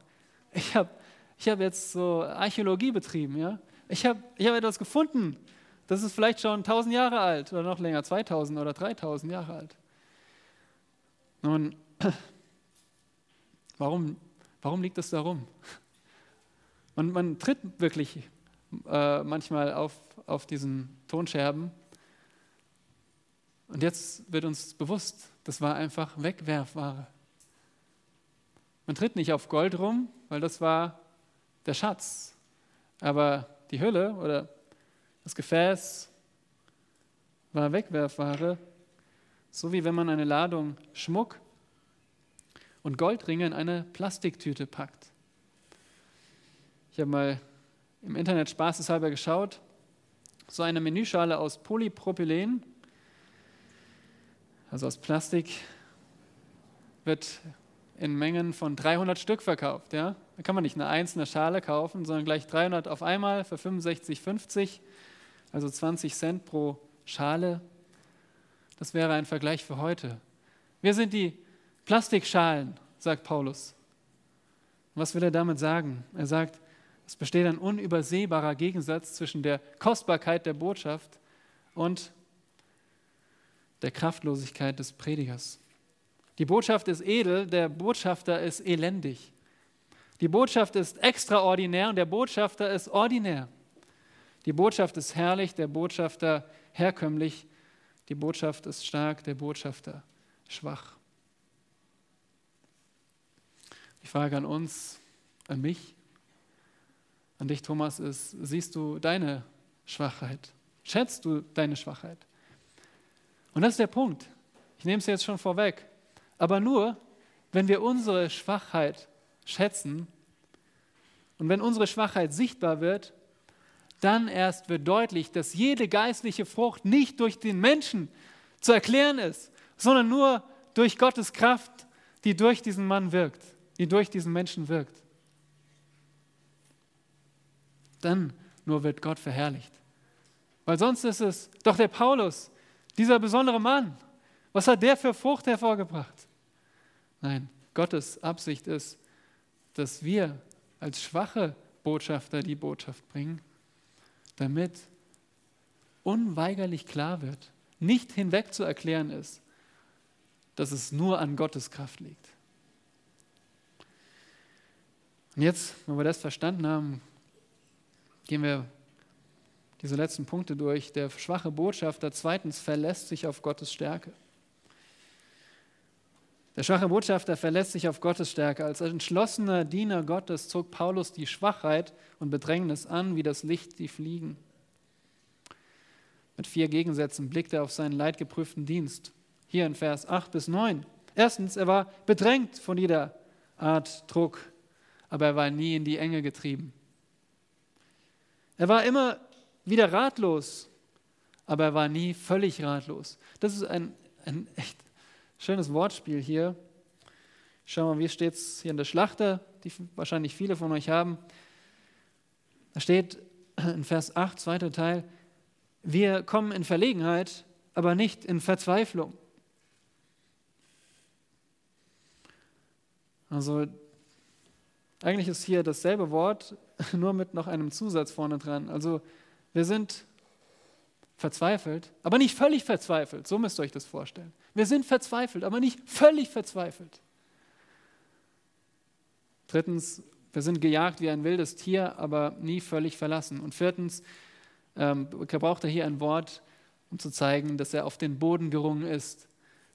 ich habe ich hab jetzt so Archäologie betrieben, ja? Ich habe ich hab etwas gefunden, das ist vielleicht schon 1000 Jahre alt oder noch länger, 2000 oder 3000 Jahre alt. Nun, warum, warum liegt es darum? Man, man tritt wirklich äh, manchmal auf, auf diesen Tonscherben. Und jetzt wird uns bewusst, das war einfach Wegwerfware. Man tritt nicht auf Gold rum, weil das war der Schatz. Aber die Hülle oder das Gefäß war Wegwerfware, so wie wenn man eine Ladung Schmuck und Goldringe in eine Plastiktüte packt. Ich habe mal im Internet spaßeshalber geschaut. So eine Menüschale aus Polypropylen, also aus Plastik, wird in Mengen von 300 Stück verkauft. Ja? Da kann man nicht eine einzelne Schale kaufen, sondern gleich 300 auf einmal für 65,50, also 20 Cent pro Schale. Das wäre ein Vergleich für heute. Wir sind die Plastikschalen, sagt Paulus. Was will er damit sagen? Er sagt, es besteht ein unübersehbarer Gegensatz zwischen der Kostbarkeit der Botschaft und der Kraftlosigkeit des Predigers. Die Botschaft ist edel, der Botschafter ist elendig. Die Botschaft ist extraordinär und der Botschafter ist ordinär. Die Botschaft ist herrlich, der Botschafter herkömmlich. Die Botschaft ist stark, der Botschafter schwach. Die Frage an uns, an mich, an dich, Thomas, ist, siehst du deine Schwachheit? Schätzt du deine Schwachheit? Und das ist der Punkt. Ich nehme es jetzt schon vorweg. Aber nur, wenn wir unsere Schwachheit schätzen und wenn unsere Schwachheit sichtbar wird, dann erst wird deutlich, dass jede geistliche Frucht nicht durch den Menschen zu erklären ist, sondern nur durch Gottes Kraft, die durch diesen Mann wirkt, die durch diesen Menschen wirkt dann nur wird Gott verherrlicht. Weil sonst ist es doch der Paulus, dieser besondere Mann. Was hat der für Frucht hervorgebracht? Nein, Gottes Absicht ist, dass wir als schwache Botschafter die Botschaft bringen, damit unweigerlich klar wird, nicht hinweg zu erklären ist, dass es nur an Gottes Kraft liegt. Und jetzt, wenn wir das verstanden haben, Gehen wir diese letzten Punkte durch. Der schwache Botschafter zweitens verlässt sich auf Gottes Stärke. Der schwache Botschafter verlässt sich auf Gottes Stärke. Als entschlossener Diener Gottes zog Paulus die Schwachheit und Bedrängnis an, wie das Licht die Fliegen. Mit vier Gegensätzen blickt er auf seinen leidgeprüften Dienst. Hier in Vers 8 bis 9. Erstens, er war bedrängt von jeder Art Druck, aber er war nie in die Enge getrieben. Er war immer wieder ratlos, aber er war nie völlig ratlos. Das ist ein, ein echt schönes Wortspiel hier. Schau mal, wie steht es hier in der Schlachter, die wahrscheinlich viele von euch haben. Da steht in Vers 8, zweiter Teil, wir kommen in Verlegenheit, aber nicht in Verzweiflung. Also eigentlich ist hier dasselbe Wort, nur mit noch einem Zusatz vorne dran. Also wir sind verzweifelt, aber nicht völlig verzweifelt. So müsst ihr euch das vorstellen. Wir sind verzweifelt, aber nicht völlig verzweifelt. Drittens, wir sind gejagt wie ein wildes Tier, aber nie völlig verlassen. Und viertens, ähm, gebraucht er hier ein Wort, um zu zeigen, dass er auf den Boden gerungen ist,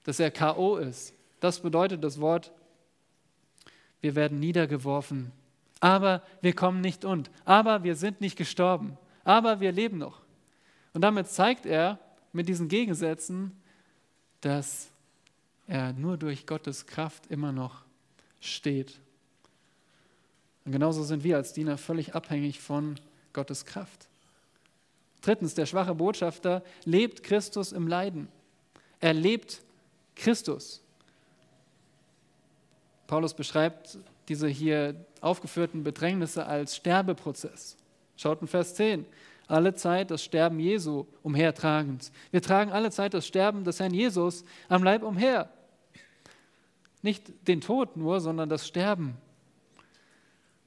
dass er K.O. ist. Das bedeutet das Wort, wir werden niedergeworfen, aber wir kommen nicht und, aber wir sind nicht gestorben, aber wir leben noch. Und damit zeigt er mit diesen Gegensätzen, dass er nur durch Gottes Kraft immer noch steht. Und genauso sind wir als Diener völlig abhängig von Gottes Kraft. Drittens, der schwache Botschafter lebt Christus im Leiden. Er lebt Christus. Paulus beschreibt diese hier aufgeführten Bedrängnisse als Sterbeprozess. Schaut in Vers 10. Alle Zeit das Sterben Jesu umhertragend. Wir tragen alle Zeit das Sterben des Herrn Jesus am Leib umher. Nicht den Tod nur, sondern das Sterben.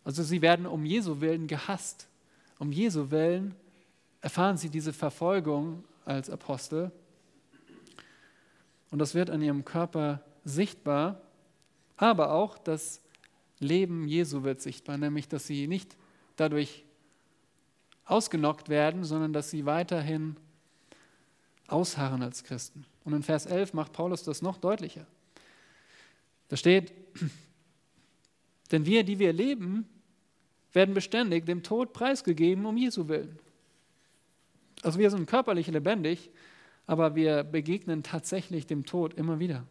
Also sie werden um Jesu willen gehasst. Um Jesu willen erfahren sie diese Verfolgung als Apostel. Und das wird an ihrem Körper sichtbar, aber auch das Leben Jesu wird sichtbar, nämlich dass sie nicht dadurch ausgenockt werden, sondern dass sie weiterhin ausharren als Christen. Und in Vers 11 macht Paulus das noch deutlicher. Da steht, denn wir, die wir leben, werden beständig dem Tod preisgegeben um Jesu willen. Also wir sind körperlich lebendig, aber wir begegnen tatsächlich dem Tod immer wieder.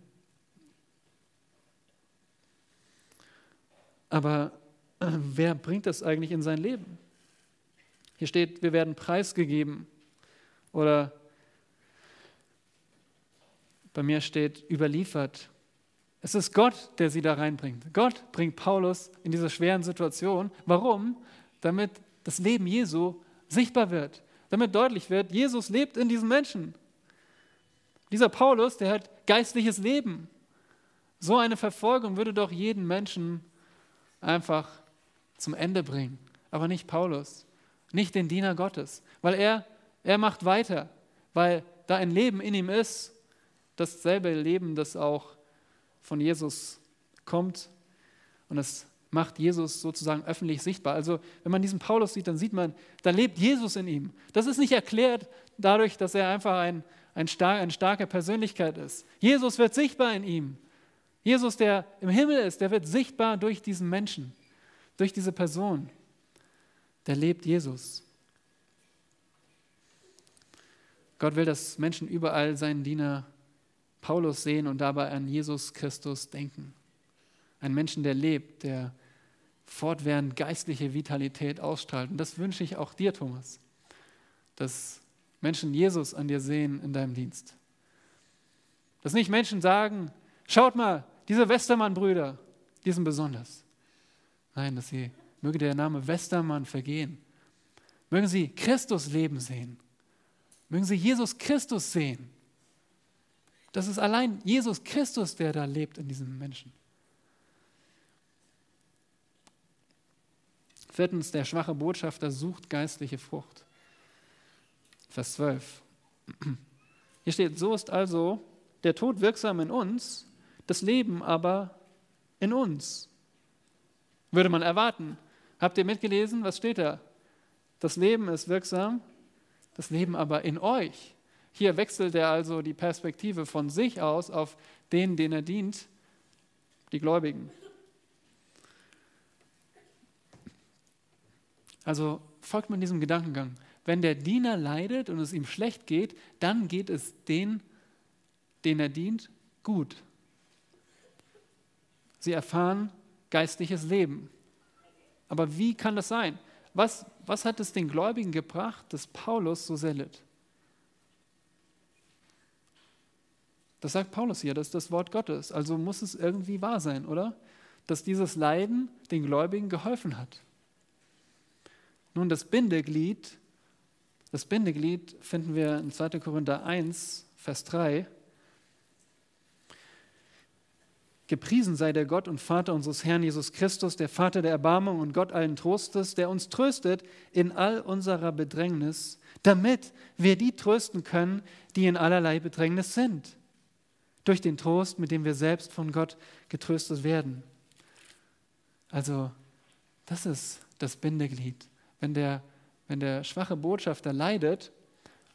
Aber äh, wer bringt das eigentlich in sein Leben? Hier steht, wir werden preisgegeben. Oder bei mir steht überliefert. Es ist Gott, der sie da reinbringt. Gott bringt Paulus in diese schweren Situation. Warum? Damit das Leben Jesu sichtbar wird damit deutlich wird, Jesus lebt in diesen Menschen. Dieser Paulus, der hat geistliches Leben. So eine Verfolgung würde doch jeden Menschen einfach zum Ende bringen. Aber nicht Paulus, nicht den Diener Gottes, weil er, er macht weiter, weil da ein Leben in ihm ist, dasselbe Leben, das auch von Jesus kommt und es macht Jesus sozusagen öffentlich sichtbar. Also wenn man diesen Paulus sieht, dann sieht man, da lebt Jesus in ihm. Das ist nicht erklärt dadurch, dass er einfach ein, ein star eine starke Persönlichkeit ist. Jesus wird sichtbar in ihm. Jesus, der im Himmel ist, der wird sichtbar durch diesen Menschen, durch diese Person. Der lebt Jesus. Gott will, dass Menschen überall seinen Diener Paulus sehen und dabei an Jesus Christus denken. Ein Menschen, der lebt, der fortwährend geistliche Vitalität ausstrahlt. Und das wünsche ich auch dir, Thomas, dass Menschen Jesus an dir sehen in deinem Dienst. Dass nicht Menschen sagen, schaut mal, diese Westermann-Brüder, die sind besonders. Nein, dass sie, möge der Name Westermann vergehen. Mögen sie Christus leben sehen. Mögen sie Jesus Christus sehen. Das ist allein Jesus Christus, der da lebt in diesem Menschen. Viertens, der schwache Botschafter sucht geistliche Frucht. Vers 12. Hier steht, so ist also der Tod wirksam in uns, das Leben aber in uns. Würde man erwarten. Habt ihr mitgelesen? Was steht da? Das Leben ist wirksam, das Leben aber in euch. Hier wechselt er also die Perspektive von sich aus auf den, den er dient, die Gläubigen. Also folgt man diesem Gedankengang. wenn der Diener leidet und es ihm schlecht geht, dann geht es den, den er dient, gut. Sie erfahren geistliches Leben. Aber wie kann das sein? Was, was hat es den Gläubigen gebracht, dass Paulus so sehr litt? Das sagt Paulus hier, das ist das Wort Gottes. Also muss es irgendwie wahr sein, oder? Dass dieses Leiden den Gläubigen geholfen hat. Nun, das Bindeglied, das Bindeglied finden wir in 2. Korinther 1, Vers 3. Gepriesen sei der Gott und Vater unseres Herrn Jesus Christus, der Vater der Erbarmung und Gott allen Trostes, der uns tröstet in all unserer Bedrängnis, damit wir die trösten können, die in allerlei Bedrängnis sind, durch den Trost, mit dem wir selbst von Gott getröstet werden. Also, das ist das Bindeglied. Wenn der, wenn der schwache Botschafter leidet,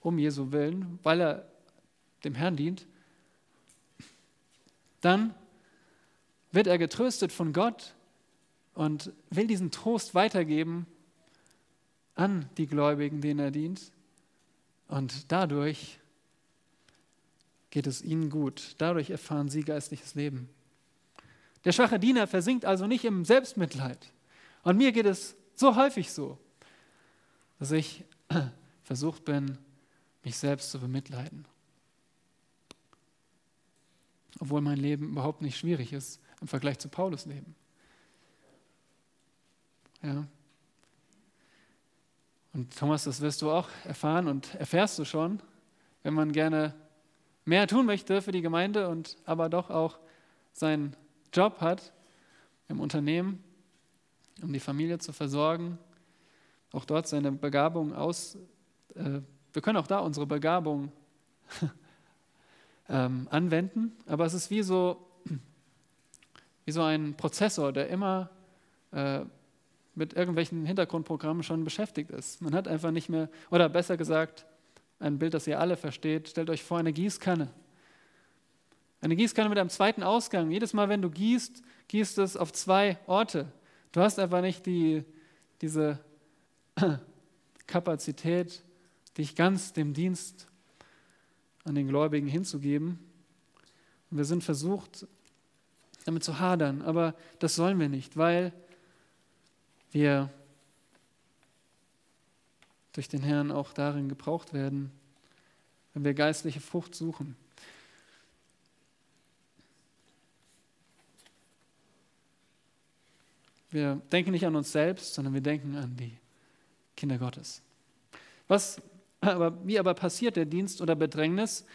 um Jesu Willen, weil er dem Herrn dient, dann wird er getröstet von Gott und will diesen Trost weitergeben an die Gläubigen, denen er dient. Und dadurch geht es ihnen gut. Dadurch erfahren sie geistliches Leben. Der schwache Diener versinkt also nicht im Selbstmitleid. Und mir geht es so häufig so, dass ich versucht bin, mich selbst zu bemitleiden. Obwohl mein Leben überhaupt nicht schwierig ist im Vergleich zu Paulus Leben. Ja. Und Thomas, das wirst du auch erfahren und erfährst du schon, wenn man gerne mehr tun möchte für die Gemeinde und aber doch auch seinen Job hat im Unternehmen, um die Familie zu versorgen, auch dort seine Begabung aus. Äh, wir können auch da unsere Begabung ähm, anwenden, aber es ist wie so wie so ein Prozessor, der immer äh, mit irgendwelchen Hintergrundprogrammen schon beschäftigt ist. Man hat einfach nicht mehr, oder besser gesagt, ein Bild, das ihr alle versteht, stellt euch vor eine Gießkanne. Eine Gießkanne mit einem zweiten Ausgang. Jedes Mal, wenn du gießt, gießt es auf zwei Orte. Du hast einfach nicht die, diese Kapazität, dich ganz dem Dienst an den Gläubigen hinzugeben. Und wir sind versucht, damit zu hadern. Aber das sollen wir nicht, weil wir durch den Herrn auch darin gebraucht werden, wenn wir geistliche Frucht suchen. Wir denken nicht an uns selbst, sondern wir denken an die Kinder Gottes. Was aber, wie aber passiert der Dienst oder Bedrängnis?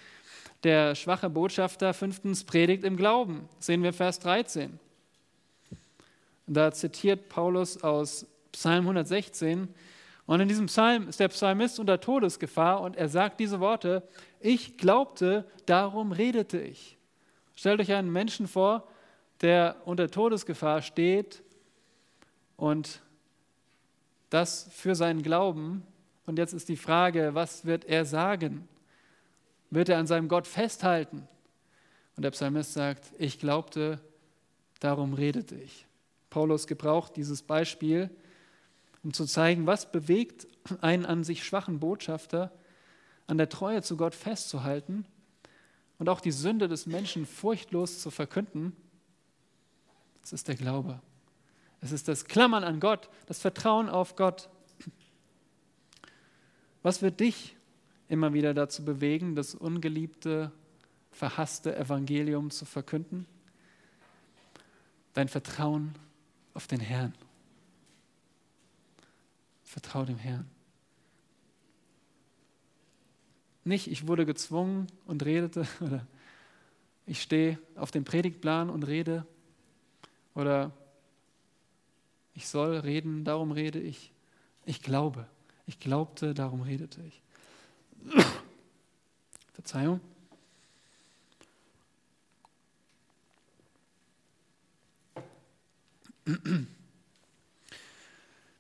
Der schwache Botschafter fünftens predigt im Glauben. Sehen wir Vers 13. Da zitiert Paulus aus Psalm 116. Und in diesem Psalm ist der Psalmist unter Todesgefahr und er sagt diese Worte, ich glaubte, darum redete ich. Stellt euch einen Menschen vor, der unter Todesgefahr steht und das für seinen Glauben. Und jetzt ist die Frage, was wird er sagen? Wird er an seinem Gott festhalten. Und der Psalmist sagt, ich glaubte, darum redete ich. Paulus gebraucht dieses Beispiel, um zu zeigen, was bewegt einen an sich schwachen Botschafter, an der Treue zu Gott festzuhalten und auch die Sünde des Menschen furchtlos zu verkünden. Das ist der Glaube. Es ist das Klammern an Gott, das Vertrauen auf Gott. Was wird dich immer wieder dazu bewegen, das ungeliebte, verhasste Evangelium zu verkünden? Dein Vertrauen auf den Herrn. Vertrau dem Herrn. Nicht, ich wurde gezwungen und redete, oder ich stehe auf dem Predigtplan und rede, oder ich soll reden, darum rede ich. Ich glaube. Ich glaubte, darum redete ich. Verzeihung.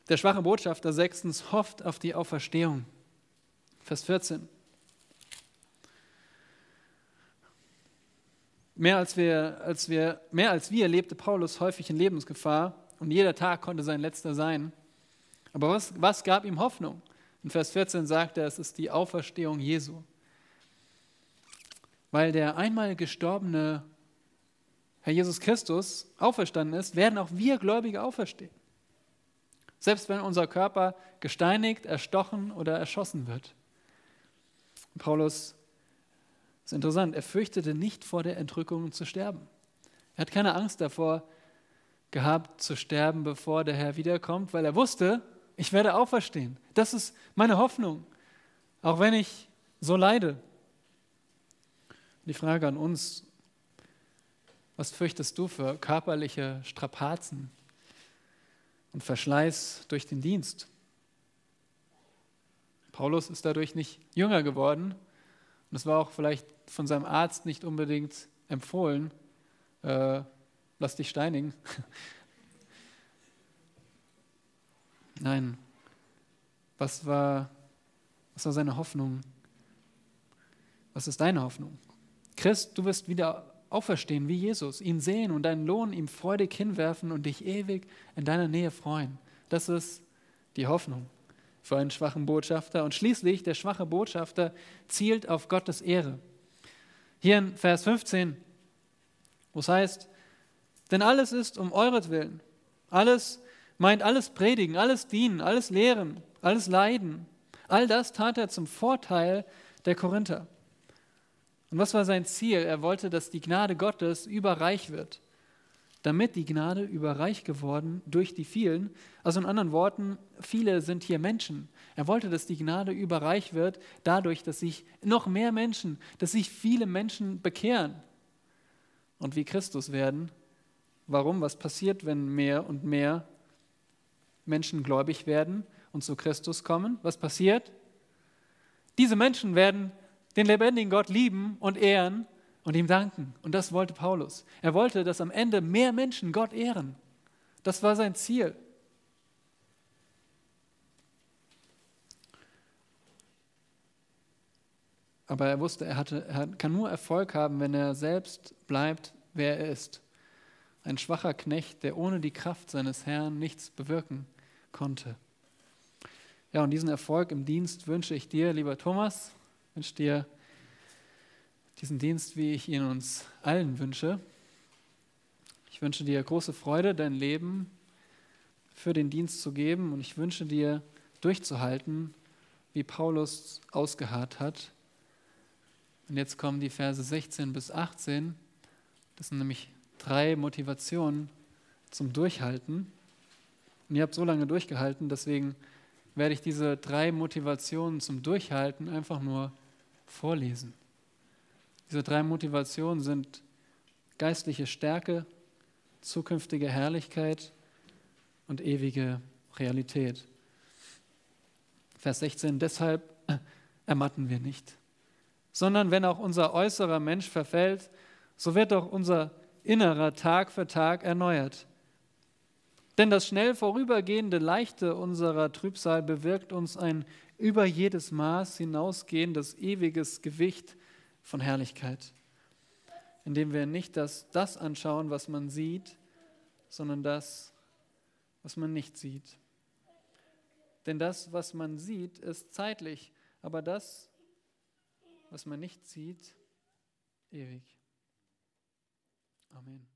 Der schwache Botschafter sechstens hofft auf die Auferstehung. Vers 14. Mehr als, wir, als wir, mehr als wir lebte Paulus häufig in Lebensgefahr und jeder Tag konnte sein letzter sein. Aber was, was gab ihm Hoffnung? In Vers 14 sagt er, es ist die Auferstehung Jesu. Weil der einmal gestorbene Herr Jesus Christus auferstanden ist, werden auch wir Gläubige auferstehen. Selbst wenn unser Körper gesteinigt, erstochen oder erschossen wird. Paulus ist interessant, er fürchtete nicht vor der Entrückung zu sterben. Er hat keine Angst davor gehabt zu sterben, bevor der Herr wiederkommt, weil er wusste, ich werde auferstehen. Das ist meine Hoffnung, auch wenn ich so leide. Die Frage an uns, was fürchtest du für körperliche Strapazen und Verschleiß durch den Dienst? Paulus ist dadurch nicht jünger geworden und es war auch vielleicht von seinem Arzt nicht unbedingt empfohlen, äh, lass dich steinigen. Nein, was war, was war seine Hoffnung? Was ist deine Hoffnung? Christ, du wirst wieder auferstehen wie Jesus, ihn sehen und deinen Lohn ihm freudig hinwerfen und dich ewig in deiner Nähe freuen. Das ist die Hoffnung für einen schwachen Botschafter. Und schließlich, der schwache Botschafter zielt auf Gottes Ehre. Hier in Vers 15, wo es heißt, denn alles ist um euretwillen. Alles meint alles predigen, alles dienen, alles lehren, alles leiden. All das tat er zum Vorteil der Korinther. Und was war sein Ziel? Er wollte, dass die Gnade Gottes überreich wird. Damit die Gnade überreich geworden durch die vielen. Also in anderen Worten, viele sind hier Menschen. Er wollte, dass die Gnade überreich wird, dadurch, dass sich noch mehr Menschen, dass sich viele Menschen bekehren und wie Christus werden. Warum? Was passiert, wenn mehr und mehr Menschen gläubig werden und zu Christus kommen? Was passiert? Diese Menschen werden den lebendigen Gott lieben und ehren und ihm danken. Und das wollte Paulus. Er wollte, dass am Ende mehr Menschen Gott ehren. Das war sein Ziel. Aber er wusste, er, hatte, er kann nur Erfolg haben, wenn er selbst bleibt, wer er ist. Ein schwacher Knecht, der ohne die Kraft seines Herrn nichts bewirken konnte. Ja, und diesen Erfolg im Dienst wünsche ich dir, lieber Thomas, wünsche dir diesen Dienst, wie ich ihn uns allen wünsche. Ich wünsche dir große Freude, dein Leben für den Dienst zu geben und ich wünsche dir durchzuhalten, wie Paulus ausgeharrt hat. Und jetzt kommen die Verse 16 bis 18. Das sind nämlich drei Motivationen zum Durchhalten. Und ihr habt so lange durchgehalten, deswegen werde ich diese drei Motivationen zum Durchhalten einfach nur vorlesen. Diese drei Motivationen sind geistliche Stärke, zukünftige Herrlichkeit und ewige Realität. Vers 16, deshalb ermatten wir nicht, sondern wenn auch unser äußerer Mensch verfällt, so wird auch unser innerer Tag für Tag erneuert. Denn das schnell vorübergehende Leichte unserer Trübsal bewirkt uns ein über jedes Maß hinausgehendes ewiges Gewicht von Herrlichkeit, indem wir nicht das, das anschauen, was man sieht, sondern das, was man nicht sieht. Denn das, was man sieht, ist zeitlich, aber das, was man nicht sieht, ewig. Amen.